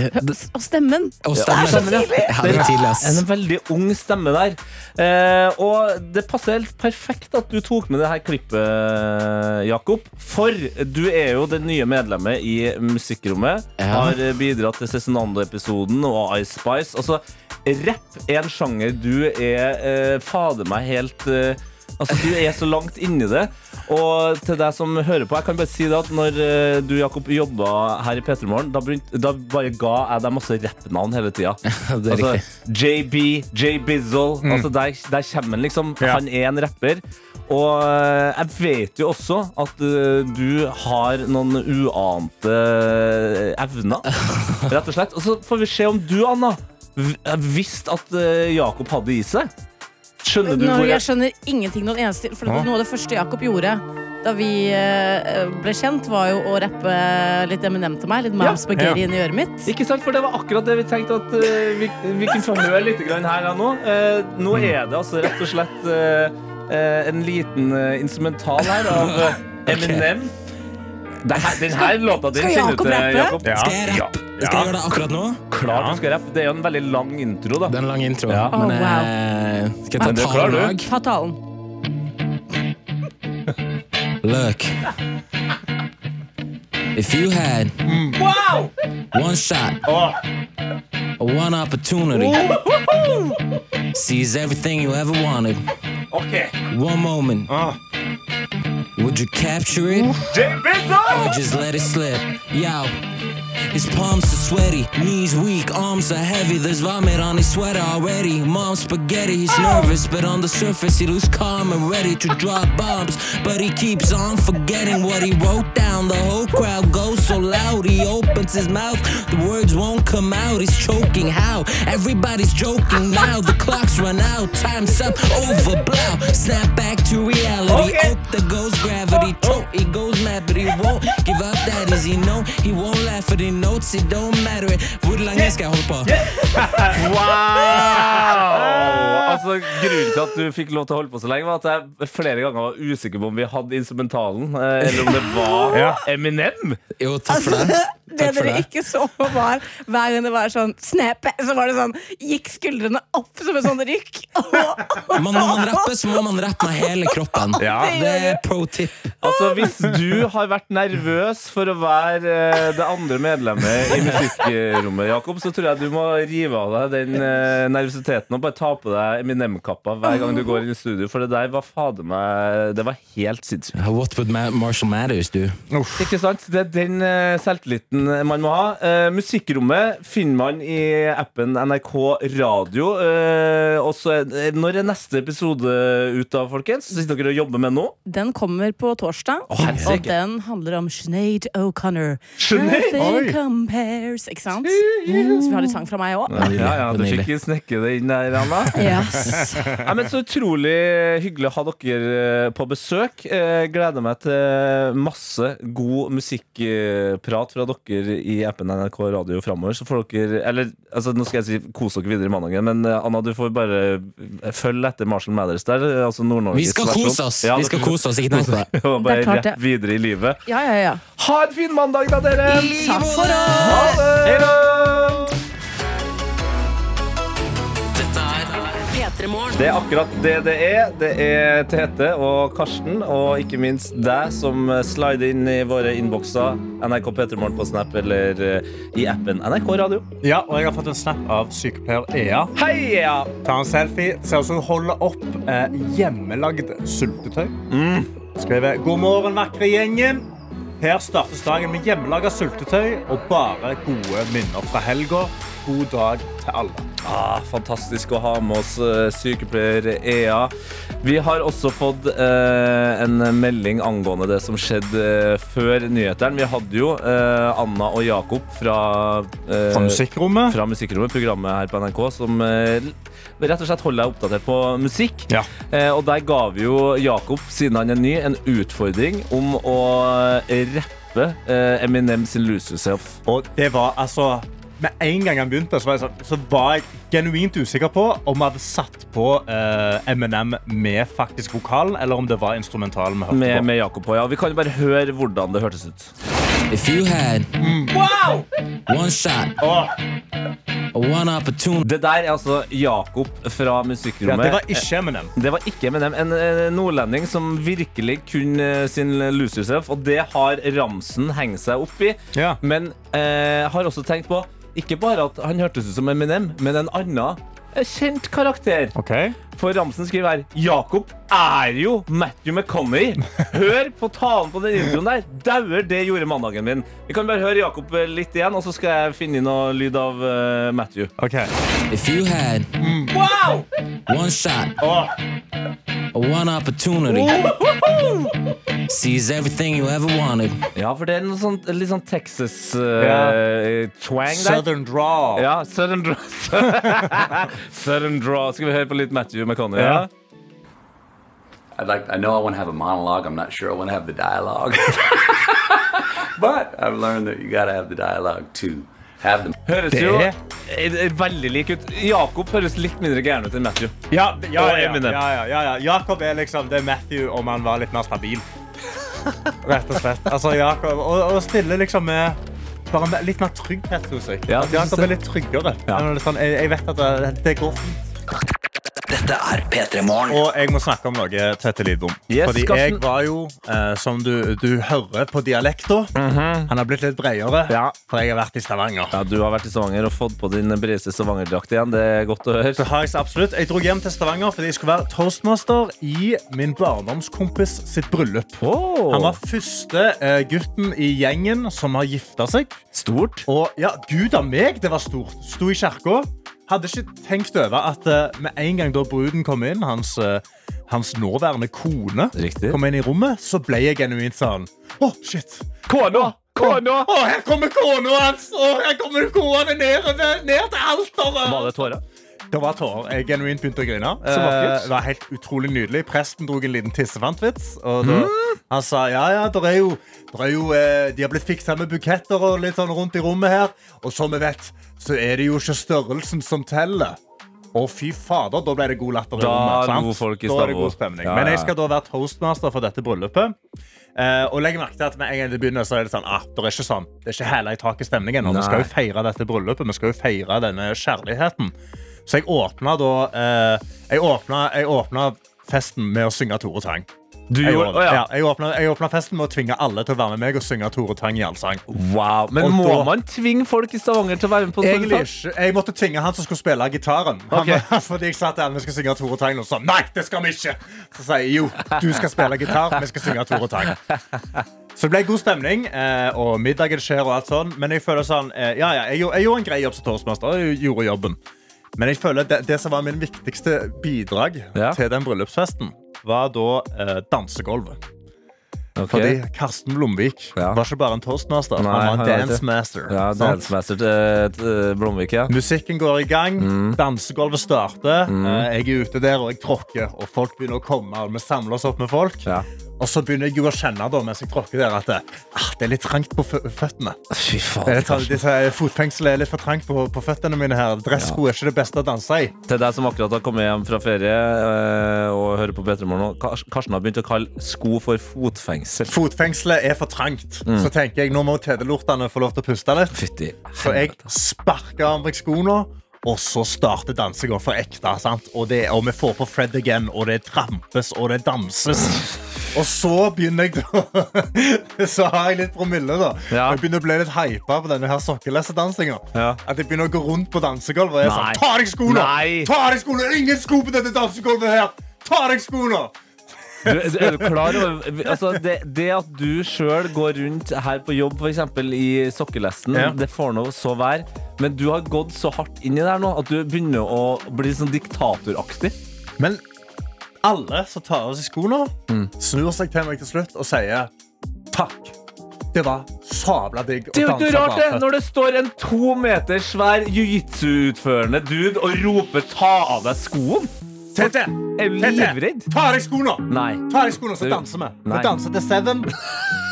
Og stemmen! og stemmen. ja. Ja, det er tidlig, ass. En veldig ung stemme der. Eh, og det passer helt perfekt at du tok med det her klippet, Jakob. For du er jo det nye medlemmet i Musikkrommet. Ja. Har bidratt til Cezinando-episoden og Ice Spice. Altså, rapp er en sjanger du er eh, fader meg helt eh, Altså, Du er så langt inni det. Og til deg som hører på, jeg kan bare si det at når eh, du Jakob, jobba her i P3 Morgen, da, da bare ga jeg deg masse rappnavn hele tida. er. JB, J Bizzle. Altså der, der kommer han liksom. Ja. Han er en rapper. Og eh, jeg vet jo også at eh, du har noen uante evner, rett og slett. Og så får vi se om du, Anna, visste at Jakob hadde i seg. Skjønner du hvor jeg jeg skjønner ingenting. Noen eneste, for det noe av det første Jakob gjorde da vi eh, ble kjent, var jo å rappe litt Eminem til meg. Litt Mam ja. inn i øret mitt. Ikke sant, for det var akkurat det vi tenkte at eh, vi, vi kunne få høre litt grann her nå. Eh, nå er det altså rett og slett en liten instrumental her av Eminem. Her, den her låta din finner kjenner du Jakob til. Jakob. Skal jeg rappe? Skal jeg gjøre det akkurat nå? Klart du skal rappe. Det er jo en veldig lang intro, da. Det er en lang intro. Ja. Men Oh, wow. eh, skal jeg ta ja, talen òg? Ta talen. Look. If you had wow one shot, one opportunity, seize everything you ever wanted, Ok. one moment, would you capture it or just let it slip? Yo. His palms are sweaty, knees weak, arms are heavy. There's vomit on his sweater already. Mom's spaghetti, he's nervous, but on the surface he looks calm and ready to drop bombs. But he keeps on forgetting what he wrote down. The whole crowd opens his mouth. The words won't come out, he's choking. How? Everybody's joking now. The clock's run out, time's up, over, blow. Snap back to reality. Okay. Oh, there goes gravity. Choke, he goes mad, but he won't give up that is he know. he won't laugh at the notes, it don't matter. Hvor lenge skal jeg holde på? Wow! Altså, grunnen til at du fikk lov til å holde på så lenge, var at jeg flere ganger var usikker på om vi hadde instrumentalen, eh, eller om det var Eminem. Jo, takk for det. Det dere det. ikke så, var hver gang det var sånn snap, så var det sånn Gikk skuldrene opp som en sånn rykk. Men når man rapper, så må man rappe med hele kroppen. Ja. Det er pro tip. Altså, Hvis du har vært nervøs for å være eh, det andre medlemmet i musikkrommet, Jakob, så tror jeg du må rive av deg den eh, nervøsiteten og bare ta på deg Eminem-kappa hver gang du går inn i studio. For det der var fader meg Det var helt sinnssykt. What would Marshall Matters do? Ikke sant? Det er den eh, selvtilliten man må ha. Eh, musikkrommet finner man i appen NRK Radio. Eh, også, er- når er neste episode ut av, folkens? Sitter dere og jobber med nå? Den kommer på torsdag, oh, og den handler om Sinead O'Connor. Nothing compares, ikke sant? Så vi har litt sang fra meg òg. Ja, ja, Du fikk snekke det inn der, Anna. Yes. Ja, men så utrolig hyggelig å ha dere eh, på besøk. Eh, gleder meg til masse god musikkprat fra dere i appen NRK Radio framover. Så får dere Eller altså, nå skal jeg si kos dere videre i mandagen, men eh, Anna, du får bare følge etter Marshall Mathers der. eh, Altså Nord-Norge. Vi skal kose oss. Ja, Vi skal kose oss, ikke tenk på det. Og bare rett videre i livet. Ja, ja, ja. Ha en fin mandag, da, dere! Takk for oss! Ha det! Det er akkurat det det er. Det er Tete og Karsten, og ikke minst deg, som slider inn i våre innbokser. NRK P3morgen på Snap eller eh, i appen NRK Radio. Ja, og jeg har fått en snap av sykepleier Ea. Hei, Ea! Ta en selfie. Ser ut som hun holder opp eh, hjemmelagd sultetøy. Skriver 'God morgen, vakre gjengen'. Her startes dagen med hjemmelaga sultetøy og bare gode minner fra helga. God dag til alle. Ah, fantastisk å ha med oss eh, sykepleier Ea. Vi har også fått eh, en melding angående det som skjedde eh, før nyhetene. Vi hadde jo eh, Anna og Jakob fra, eh, Fra musikkrommet. fra Musikkrommet, programmet her på NRK, som eh, rett og slett holder deg oppdatert på musikk. Ja. Eh, og der ga vi jo Jakob, siden han er ny, en utfordring om å rappe eh, Eminem sin 'Lose Yourself'. Og det var altså Med en gang han begynte, så var jeg, sånn, så var jeg genuint usikker på om vi hadde satt på uh, Eminem med faktisk vokalen, eller om det var instrumental vi hørte Med, på. med Jakob på, ja. Vi kan jo bare høre hvordan det hørtes ut. If you had one shot, one opportunity. Det der er altså Jakob fra Ja, det var ikke Eminem. Det var ikke Eminem. En eh, nordlending som virkelig kunne sin Lose Yourself, og det har Ramsen hengt seg opp i. Ja. Men eh, har også tenkt på ikke bare at han hørtes ut som Eminem, men en annen kjent karakter. Ok. For Ramsen skriver her Jakob er jo Matthew McConney. Hør på talen på den introen der. Dauer, det gjorde mandagen min. Vi kan bare høre Jakob eh, litt igjen, og så skal jeg finne inn noe lyd av uh, Matthew. Ok. If you had one shot, one opportunity, seize everything you ever wanted. Ja, for det er noe sånt, litt sånn Texas Ja. uh, twang der. Southern Draw. Ja, Southern Draw. Southern Draw. Skal vi høre på litt Matthew McConney? Ja. I'd like, I know I want to have a monologue. I'm not sure I want to have the dialogue. but I've learned that you got to have the dialogue to have the. Høres jo veldig lik ut. Jakob høres litt mindre gæren ut enn Matthew. Ja, ja, Og ja, ja, Eminem. ja, ja, ja. Jakob er liksom det er Matthew om han var litt mer stabil. Rett og slett. Altså, Jakob, og, og stille liksom med bare med litt mer trygghet hos seg. Ja, At Jakob er litt tryggere. Ja. Sånn, jeg, jeg vet at det, det går fint. Dette er P3 Morgen. Og jeg må snakke om noe, Tete Lidbom. Yes, Fordi jeg var jo, eh, som du, du hører på dialekta, han har blitt litt bredere, Ja. for jeg har vært i Stavanger. Ja, Du har vært i Stavanger og fått på din bredeste Stavanger-drakt igjen. Det er godt å høre. Det har jeg så absolutt. Jeg dro hjem til Stavanger fordi jeg skulle være toastmaster i min barndomskompis sitt bryllup. Oh. Han var første eh, gutten i gjengen som har gifta seg. Stort. Og ja, gud av meg, det var stort. Sto i kirka. Hadde ikke tenkt over at uh, med en gang da bruden kom inn, hans, uh, hans nåværende kone, Riktig. kom inn i rommet, så ble jeg genuint sånn Å, shit. Kona! Kona! Å, her kommer kona hans! Å, her kommer kona ned, ned til alteret! Var det tårer? Det var tårer. Jeg genuint begynte å grine. Eh, Det var helt utrolig nydelig. Presten dro en liten tissefantvits. Og da, Mm. Han sa ja, ja, der er jo, der er jo eh, De har blitt fiksa med buketter og litt sånn rundt i rommet her. Og som vi vet, så er det jo ikke størrelsen som teller. Å, fy fader, da ble det god latter Da rommet. sant? folk i da er det god stemning. Ja, Men jeg skal da være toastmaster for dette bryllupet. Eh, og legg merke til at med en gang det begynner, så er det sånn ah, det er ikke sånn Det er ikke hæla i taket-stemningen. Vi skal jo feire dette bryllupet. Vi skal jo feire denne kjærligheten. Så jeg åpna da eh, jeg, åpna, jeg åpna festen med å synge Tore Tang. Du Jeg, gjorde, å, ja. ja, jeg, åpna, jeg åpna festen med å tvinge alle til å være med meg og synge Tore Tang i allsang. Wow. Men Og må da- man tvinge folk i Stavanger til å være med på en sånn sang? Jeg måtte tvinge han som skulle spille gitaren. Han, Ok. fordi jeg sa til han vi skal synge Tore Tang, og så sa nei, det skal vi ikke. Så sa jeg jo, du skal spille gitar, vi skal synge Tore Tang. Så det ble god stemning, eh, og middagen skjer og alt sånn. Men jeg føler sånn, eh, ja, ja, jeg, jeg gjorde en grei jobb som toastmaster. Jeg gjorde jobben. Men jeg føler det, det som var min viktigste bidrag Ja. til den bryllupsfesten, var da eh, dansegolvet. Okay. Fordi Karsten Blomvik Ja. var ikke bare en toastmaster, Nei, han var en dancemaster. dance master. Ja. Dancemaster til, til Blomvik, ja. Musikken går i gang, Mm. dansegulvet starter. eh, Jeg er ute der og jeg tråkker, og folk begynner å komme. og Vi samler oss opp med folk. Ja. Og så begynner jeg jo å kjenne da, mens jeg tråkker der at det, ah, det er litt trangt på føttene. Fy Det faen. er litt, sånn- disse Fotfengselet er litt for trangt på, på føttene mine her. Dressko er ikke det beste å danse i. Til deg som akkurat har kommet hjem fra ferie eh, og hører på P3 Morgen nå. Karsten har begynt å kalle sko for fotfengsel. Fotfengselet er for trangt. Mm. Så tenker jeg, nå må tedelortene få lov til å puste litt. Fytti Så jeg sparker av meg skoene, og så starter dansinga for ekte. Sant? Og, det, og vi får på Fred again, og det trampes og det danses. Og så begynner jeg da Så har jeg litt promille, da. Ja. Jeg begynner å bli litt hypa på denne her sokkelesedansinga. Ja. At jeg begynner å gå rundt på dansegulvet og jeg er sånn Ta deg skoene! Ta deg skoene! Ingen sko på dette dansegulvet her! Ta deg skoene! Du, du, er du klar over altså, det, det at du sjøl går rundt her på jobb, f.eks. i sokkelesten, Ja. det får nå så være. Men du har gått så hardt inn i det her nå at du begynner å bli sånn diktatoraktig. Men alle som tar av seg skoene, Mm. snur seg til meg til slutt og sier takk. Det var sabla digg å Det er jo ikke danse rart det, når det står en to meter svær jiu-jitsu-utførende dude og roper 'ta av deg skoen'. Tete! Er du livredd? Ta av deg skoene! Nei. Ta av deg skoene, så danser vi. Nei. Vi danser til Seven,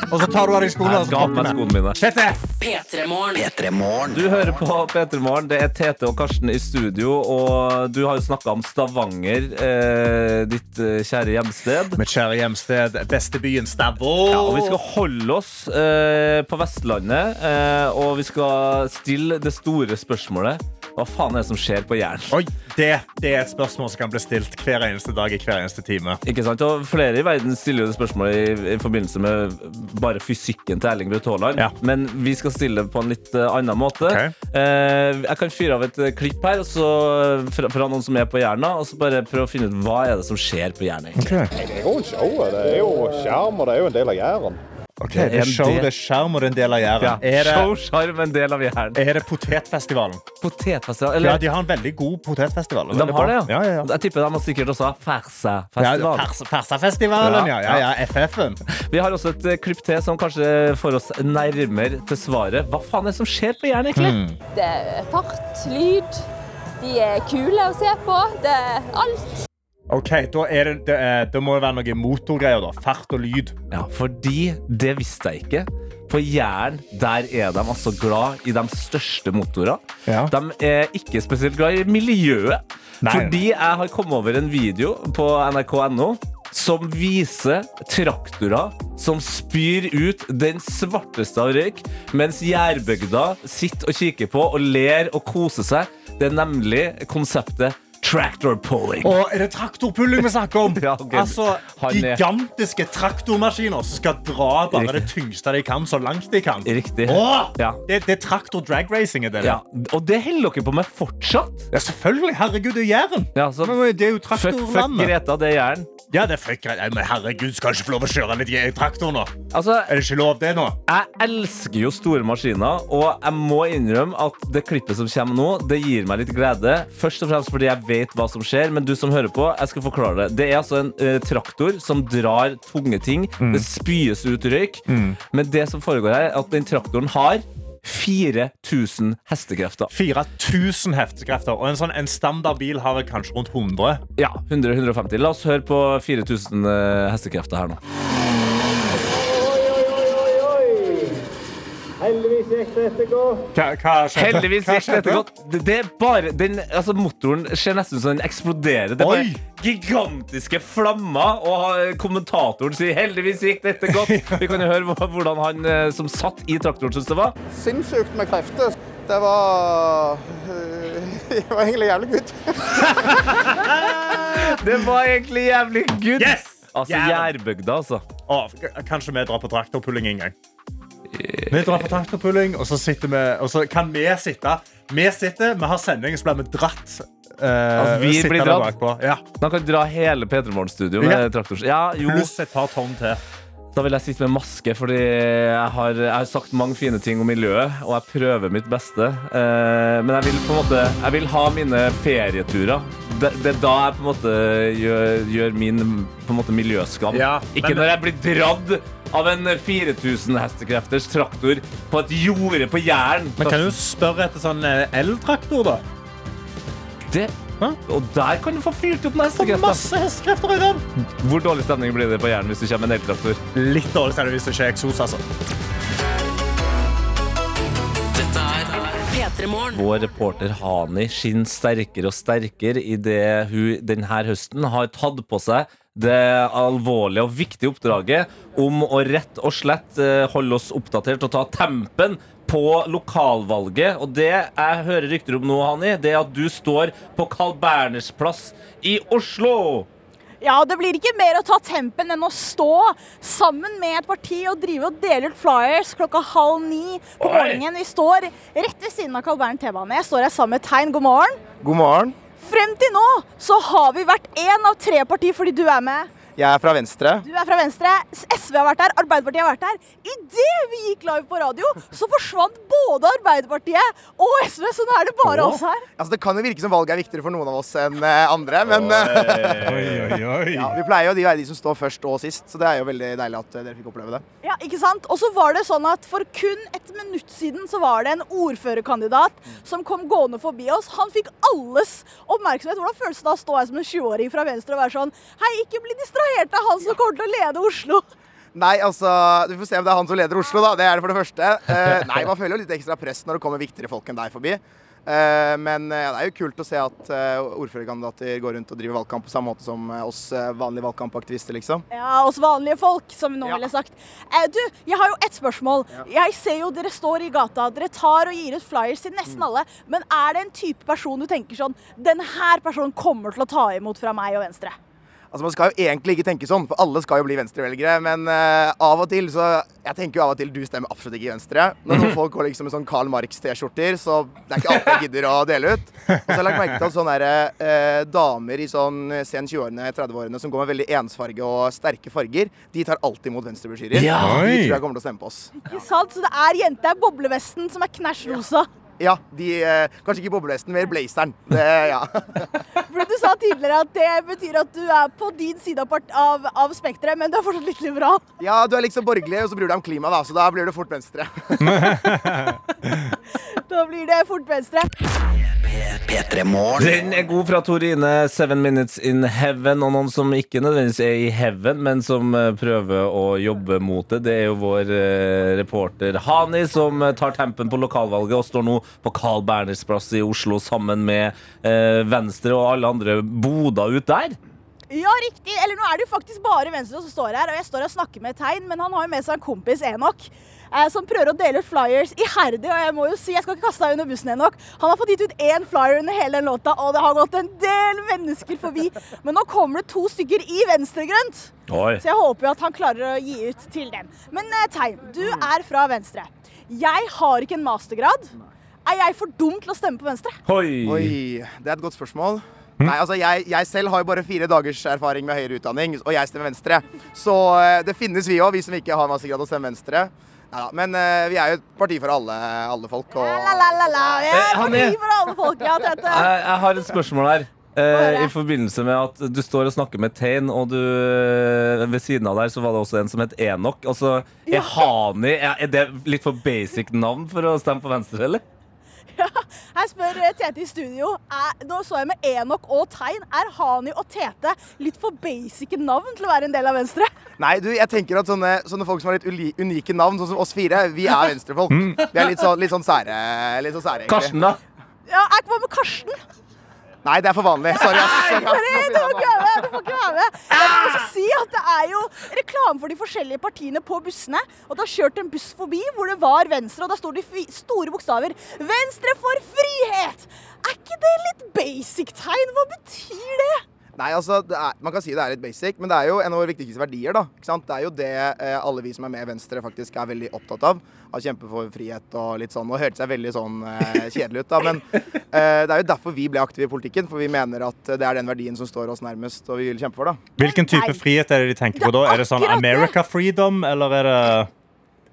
og så tar du av deg skoene. Jeg og så skal ha på meg skoene mine. Tete! P3 Morgen. P3 Morgen. Du hører på P3 Morgen. Det er Tete og Karsten i studio. Og du har jo snakka om Stavanger, eh, ditt eh, kjære hjemsted. Mitt kjære hjemsted, bestebyen Stavå. Ja, og Vi skal holde oss eh, på Vestlandet, eh, og vi skal stille det store spørsmålet. Hva faen er det som skjer på hjernen? Oi, det, det er et spørsmål som kan bli stilt hver eneste dag i hver eneste time. Ikke sant? Og Flere i verden stiller jo det spørsmålet i, i forbindelse med bare fysikken til Erling Braut Haaland. Ja. Men vi skal stille det på en litt eh, annen måte. Okay. Eh, jeg kan fyre av et eh, klipp her så, fra, fra noen som er på hjernen, og så bare prøve å finne ut hva er det som skjer på hjernen. Okay. Det er jo showet. Det er jo skjerm, og det er jo en del av Jæren. Ok, Det er show, del- det er sjarm og det er en del av Jæren. Ja. Er, Show, det, sjarm, en del av Jæren. er det potetfestivalen? Potetfestival? Ja, de har en veldig god potetfestival. de har det, ja. Ja, ja, ja. Jeg tipper de har sikkert også Ja. Fers- Fersafestivalen, ja. ja, ja. FF-en. Vi har også et eh, klipp til som kanskje får oss nærmere til svaret. Hva faen er det som skjer på Jæren, egentlig? Det er fart, lyd. De er kule å se på. Det er alt. OK, da, er det, det, er, da må det være noe motorgreier. da. Fart og lyd. Ja, fordi det visste jeg ikke. På Jæren der er de altså glad i de største motorene. Ja. De er ikke spesielt glad i miljøet. Nei. Fordi jeg har kommet over en video på nrk.no som viser traktorer som spyr ut den svarteste av røyk, mens jærbygda sitter og kikker på og ler og koser seg. Det er nemlig konseptet tractor pulling. Og er det traktorpulling vi snakker om? Ja, okay. Altså, Gigantiske traktormaskiner som skal dra bare det tyngste de kan, så langt de kan. Riktig. Åh! Ja. Det, det er traktor drag racing. Er det? Ja, og det holder dere på med fortsatt. Ja, selvfølgelig. Herregud, det er Jæren. Ja, så Det er jo traktorlandet. fuck. Greta, det er Jæren. Ja, det er fuck Greta. Men herregud, skal ikke få lov å kjøre litt i traktor nå? Altså, Er det ikke lov, det nå? Jeg elsker jo store maskiner, og jeg må innrømme at det klippet som kommer nå, det gir meg litt glede. Først og fremst fordi jeg vet hva som skjer, men du som hører på, jeg skal forklare det. Det er altså en eh, traktor som drar tunge ting. Det spyes ut røyk. Men det som foregår her, er at den traktoren har 4000 hestekrefter. 4000 hestekrefter. Og en, sånn, en standard bil har vel kanskje rundt 100. Ja, 100-150. La oss høre på 4000 eh, hestekrefter her nå. Heldigvis gikk dette godt. Hva, hva skjedde? Heldigvis Hva gikk dette skjedde? godt. Det, det er bare, den, altså Motoren ser nesten ut som den eksploderer. Det er bare Oi! gigantiske flammer, og kommentatoren sier 'heldigvis gikk dette godt'. Vi kan jo høre hvordan han eh, som satt i traktoren, syntes det var. Sinnssykt med krefter. Det var øh, Det var egentlig jævlig good. Det var egentlig jævlig good. Yes! Altså Jærbygda, altså. Å, kanskje vi drar på traktorpulling en gang. Vi drar på tacopulling, og så, og så kan vi sitte. Vi sitter, vi har sending, så blir vi dratt. Uh, Altså, vi blir dratt? Ja. Man kan dra hele P3 Morgen-studio med Ja. traktor. Ja. Pluss et par tonn til. Da vil jeg sitte med maske, fordi jeg har, jeg har sagt mange fine ting om miljøet, og jeg prøver mitt beste. Eh, men jeg vil på en måte Jeg vil ha mine ferieturer. Det, det er da jeg på en måte gjør, gjør min på en måte miljøskam. Ja, Ikke men- når jeg blir dradd av en 4000 hestekrefters traktor på et jorde på Jæren. Men kan du spørre etter sånn eh, eltraktor, da? Det, og der kan du få fylt opp med hestekrefter. masse hestekrefter i den! Hvor dårlig stemning blir det på Jæren hvis du kommer med en eltraktor? Litt dårlig stemning hvis det ikke er eksos, altså. Dette P3 Morgen. Vår reporter Hani skinner sterkere og sterkere idet hun denne høsten har tatt på seg det alvorlige og viktige oppdraget om å rett og slett eh, holde oss oppdatert og ta tempen på lokalvalget. Og det jeg hører rykter om nå, Hanni, det er at du står på Carl Berners plass i Oslo. Ja, det blir ikke mer å ta tempen enn å stå sammen med et parti og drive og dele ut flyers klokka halv ni på morgenen. Vi står rett ved siden av Carl Bern T-bane. Jeg står her sammen med Tegn. God morgen. God morgen. Frem til nå så har vi vært én av tre partier fordi du er med. Jeg er fra Venstre. Du er fra Venstre, SV har vært der, Arbeiderpartiet har vært der. Idet vi gikk live på radio, så forsvant både Arbeiderpartiet og SV, så nå er det bare oss her. Altså, det kan jo virke som valget er viktigere for noen av oss enn eh, andre, men Ja, vi pleier jo de å være de som står først og sist, så det er jo veldig deilig at eh, dere fikk oppleve det. Ja, ikke sant? Og så var det sånn at For kun et minutt siden så var det en ordførerkandidat som kom gående forbi oss. Han fikk alles oppmerksomhet. Hvordan føles det da å stå her som en 20-åring fra Venstre og være sånn Hei, ikke bli distrahert av han som kommer til å lede Oslo. Nei, altså, Du får se om det er han som leder Oslo, da. Det er det for det første. Eh, nei, Man føler jo litt ekstra press når det kommer viktigere folk enn deg forbi. Eh, men eh, ja, det er jo kult å se at eh, ordførerkandidater går rundt og driver valgkamp på samme måte som eh, oss eh, vanlige valgkampaktivister, liksom. Ja, oss vanlige folk, som noen ville sagt. Du, jeg har jo ett spørsmål. Jeg ser jo dere står i gata, dere tar og gir ut flyers til nesten alle. Men er det en type person du tenker sånn Den her personen kommer til å ta imot fra meg og Venstre? Altså, Man skal jo egentlig ikke tenke sånn, for alle skal jo bli venstrevelgere. Men uh, av og til så Jeg tenker jo av og til du stemmer absolutt ikke Venstre. Når noen folk går liksom med sånn Karl Marx-T-skjorter, så det er ikke alt jeg gidder å dele ut. Og så har jeg lagt merke til at sånne der, uh, damer i sånn sen 20-årene, 30-årene som går med veldig ensfarge og sterke farger, de tar alltid imot venstrebrosjyrer. Ja. De tror jeg kommer til å stemme på oss. Ikke sant? Så det er jenta i boblevesten som er knæsj rosa. Ja, de, eh, kanskje ikke boblevesten, mer blazeren. Det, ja. Du sa tidligere at det betyr at du er på din side av, av spekteret, men du er fortsatt litt liberal. ja, du er liksom borgerlig, og så bryr du deg om klima, da, så da blir det fort venstre. Da blir det fort venstre. Den er god fra Torine, 'Seven Minutes in Heaven'. Og noen som ikke nødvendigvis er i heaven, men som eh, prøver å jobbe mot det, det er jo vår eh, reporter Hani, som eh, tar tempen på lokalvalget og står nå på Carl Berners plass i Oslo sammen med eh, Venstre og alle andre boder ut der. Ja, riktig. Eller nå er det jo faktisk bare Venstre som står her, og jeg står og snakker med Tegn, men han har jo med seg en kompis, Enok, eh, som prøver å dele ut flyers iherdig, og jeg må jo si, jeg skal ikke kaste deg under bussen, Enok. Han har fått gitt ut én flyer under hele den låta, og det har gått en del mennesker forbi. Men nå kommer det to stykker i venstregrønt. Oi. Så jeg håper jo at han klarer å gi ut til dem. Men eh, Tegn, du er fra Venstre. Jeg har ikke en mastergrad. Er jeg for dum til å stemme på Venstre? Oi, det er et godt spørsmål. Nei, altså jeg, jeg selv har jo bare fire dagers erfaring med høyere utdanning, og jeg stemmer Venstre. Så eh, det finnes vi òg, vi som ikke har mastergrad og stemmer Venstre. Neida, men uh, vi er jo et parti for alle, alle folk. Og... La, la, la, la. Jeg Eh, er Hanne. parti for alle folk, ja, Tete. Jeg, jeg har et spørsmål her. Eh, I forbindelse med at du står og snakker med Tein, og du, eh, ved siden av der så var det også en som het Enok. Altså, Ja. er er det litt for basic navn for å stemme på Venstre, eller? Her spør eh, Tete i studio. Er, nå så jeg med Enok og Tegn. Er Hani og Tete litt for basic navn til å være en del av Venstre? Nei, du, jeg tenker at sånne, sånne folk som har litt uli, unike navn, sånn som oss fire, vi er venstrefolk. Vi er litt sånn, litt sånn sære, litt sånn sære. Karsten, da? Ja, Hva med Karsten? Nei, det er for vanlig. Sorry, ass. Sorry, ass. Du får ikke være med. Jeg må også si at Det er jo reklame for de forskjellige partiene på bussene. Og det har kjørt en buss forbi hvor det var Venstre, og da står det i store bokstaver 'Venstre for frihet'. Er ikke det litt basic tegn? Hva betyr det? Nei, altså, det er, Man kan si det er litt basic, men det er jo en av våre viktigste verdier. da, ikke sant? Det er jo det eh, alle vi som er med i Venstre faktisk er veldig opptatt av. Å kjempe for frihet og litt sånn. Og hørtes seg veldig sånn eh, kjedelig ut, da, men eh, det er jo derfor vi ble aktive i politikken. For vi mener at det er den verdien som står oss nærmest, og vi vil kjempe for. da. Hvilken type frihet er det de tenker på da? Er det sånn. America freedom, eller er det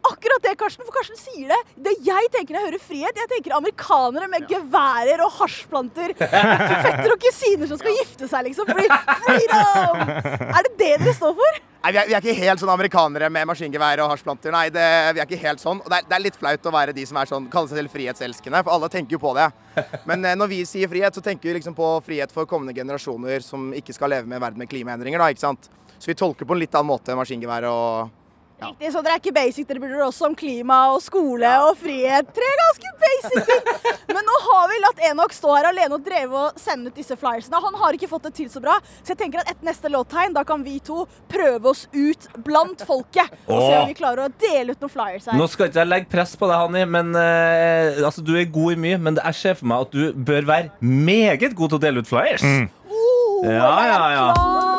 Akkurat det, Karsten, for Karsten sier det. Det jeg tenker når jeg hører frihet, jeg tenker amerikanere med geværer og hasjplanter. Fetter og kusiner som skal gifte seg, liksom. Fordi freedom! Er det det dere står for? Nei, vi er, vi er ikke helt sånn amerikanere med maskingevær og hasjplanter. Nei, det, vi er ikke helt sånn. Og det er, det er litt flaut å være de som er sånn, kaller seg selv frihetselskende, for alle tenker jo på det. Men eh, når vi sier frihet, så tenker vi liksom på frihet for kommende generasjoner som ikke skal leve med en verden med klimaendringer, da, ikke sant. Så vi tolker på en litt annen måte enn maskingevær og Riktig, så dere er ikke basic, dere bryr dere også om klima og skole og frihet. Tre ganske basic ting. Men nå har vi latt Enok stå her alene og dreve og sende ut disse flyersene. Han har ikke fått det til så bra, så jeg tenker at etter neste låttegn, da kan vi to prøve oss ut blant folket. Og se om vi klarer å dele ut noen flyers her. Nå skal ikke jeg legge press på deg, Hanni, men uh, altså, du er god i mye. Men jeg ser for meg at du bør være meget god til å dele ut flyers. Oh, Ja, ja, ja.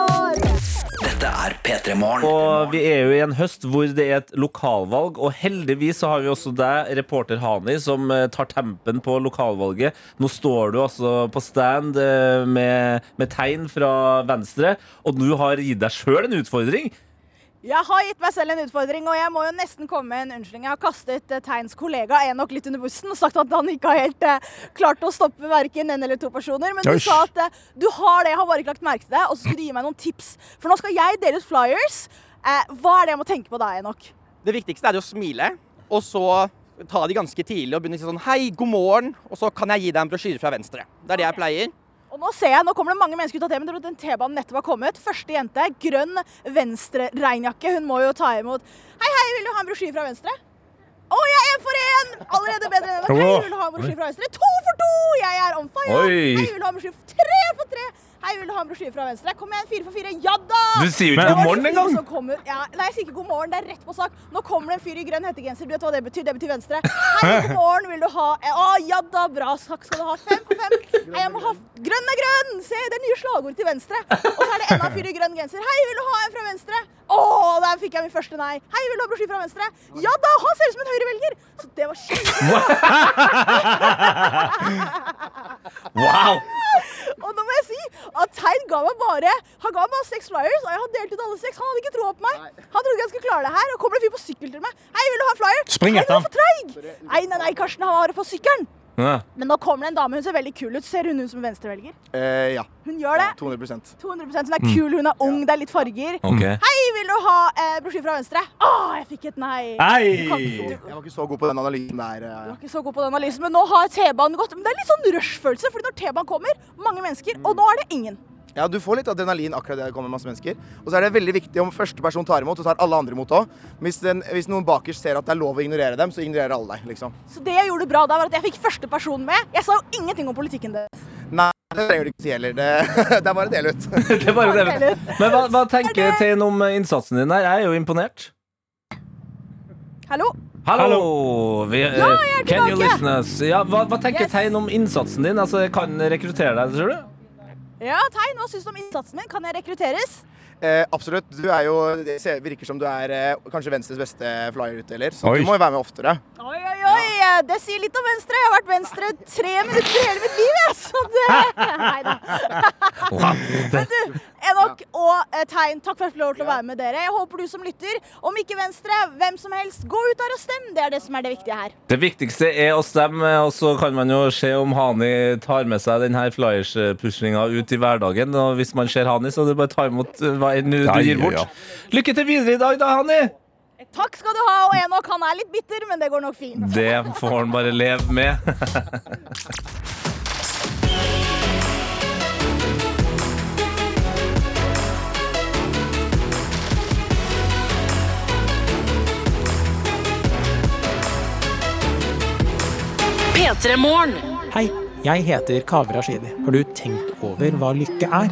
Dette er P3 Morgen. Og vi er jo i en høst hvor det er et lokalvalg, og heldigvis så har vi også deg, reporter Hani, som eh, tar tempen på lokalvalget. Nå står du altså på stand eh, med, med tegn fra Venstre, og du har gitt deg sjøl en utfordring. Jeg har gitt meg selv en utfordring, og jeg må jo nesten komme med en unnskyldning. Jeg har kastet eh, Teins kollega Enok litt under bussen og sagt at han ikke har helt eh, klart å stoppe verken en eller to personer. Men du sa at eh, du har det, jeg har bare ikke lagt merke til det, og så skulle du gi meg noen tips. For nå skal jeg dele ut flyers. Eh, hva er det jeg må tenke på da, Enok? Det viktigste er å smile, og så ta de ganske tidlig og begynne å si sånn Hei, god morgen, og så kan jeg gi deg en brosjyre fra Venstre. Det er det jeg pleier. Og nå ser jeg, nå kommer det mange mennesker ut av T-banen. Den T-banen nettopp har kommet. Første jente, grønn venstre-regnjakke. Hun må jo ta imot. Hei, hei, vil du ha en brosjyre fra Venstre? Å, jeg er én for én! Allerede bedre enn Hei, vil du ha en brosjyre fra Venstre? To for to! Jeg er on fire! Hei, vil du ha en brosjyre Tre for tre! Hei, vil du ha en brosjyre fra Venstre? Kom igjen, fire for fire. Ja da! Du sier jo ikke god morgen engang. kommer- Ja, nei, jeg sier ikke god morgen. Det er rett på sak. Nå kommer det en fyr i grønn hettegenser. Du vet hva det betyr? Det betyr Venstre. Hei, god morgen, vil du ha Å, ja da, bra. sak skal du ha. Fem på fem. Nei, jeg må ha Grønn er grønn! Se, det er nye slagord til Venstre. Og så er det enda en fyr i grønn genser. Hei, vil du ha en fra Venstre? Å, der fikk jeg min første nei. Hei, vil du ha brosjyre fra Venstre? Ja da, han ser ut som en høyrevelger. Så det var kjempebra. Wow! Og nå må jeg si at Tein ga meg bare Han ga meg seks flyers, og jeg har delt ut alle seks. Han hadde ikke troa på meg. Han trodde jeg skulle klare det her. Og kommer det en fyr på sykkel til meg. Hei, vil du ha flyer? Spring etter er treig. Nei, nei, nei, Karsten, han var på sykkelen. Ja. Men nå kommer det en dame, hun ser veldig kul ut. Ser hun ut som en venstrevelger? Eh, ja. Hun gjør det. 200% 200% Hun er kul, hun er ung, det er litt farger. Okay. Hei, vil du ha eh, brosjyre fra Venstre? Å, jeg fikk et nei. Hei. Jeg var ikke så god på den analysen der. eh. Du var ikke så god på den analysen, men nå har T-banen gått. Men det er litt sånn rush-følelse, fordi når T-banen kommer, mange mennesker, og nå er det ingen. Ja, Du får litt adrenalin akkurat det det kommer masse mennesker. Og så er det veldig viktig om første person tar imot, så tar alle andre imot òg. Hvis, hvis noen bakerst ser at det er lov å ignorere dem, så ignorerer alle deg. liksom. Så det jeg gjorde bra da, var at jeg fikk første person med. Jeg sa jo ingenting om politikken deres. Nei, det trenger du ikke si heller. Det, det er bare å dele ut. Det er bare det. Men hva, hva tenker Tein om innsatsen din her? Jeg er jo imponert. Hallo? Hallo! Vi, eh, Ja, jeg er tilbake. Ja, hva, hva tenker Yes. Tein om innsatsen din? Altså, jeg kan rekruttere deg, tror du? Ja, Tegn, hva syns du om innsatsen min? Kan jeg rekrutteres? Eh, absolutt. Du er jo, det virker som du er eh, kanskje Venstres beste flyer-utdeler, så Oi. du må jo være med oftere. Oi, oi, oi! Det sier litt om Venstre. Jeg har vært Venstre tre minutter i hele mitt liv, jeg. Så det Nei da. Men du, Enok og eh, Tegn, takk for at jeg fikk lov til å være med dere. Jeg håper du som lytter, om ikke Venstre, hvem som helst, gå ut der og stem. Det er det som er det viktige her. Det viktigste er å stemme, og så kan man jo se om Hani tar med seg denne flyers-puslinga ut i hverdagen. Og hvis man ser Hani, så er det bare å ta imot eh, hva enn du gir bort. Lykke til videre i dag, da, Hani! Takk skal du ha. Og Enok, han er litt bitter, men det går nok fint. Det får han bare leve med. Hei, jeg heter Kaveh Rashidi. Har du tenkt over hva lykke er?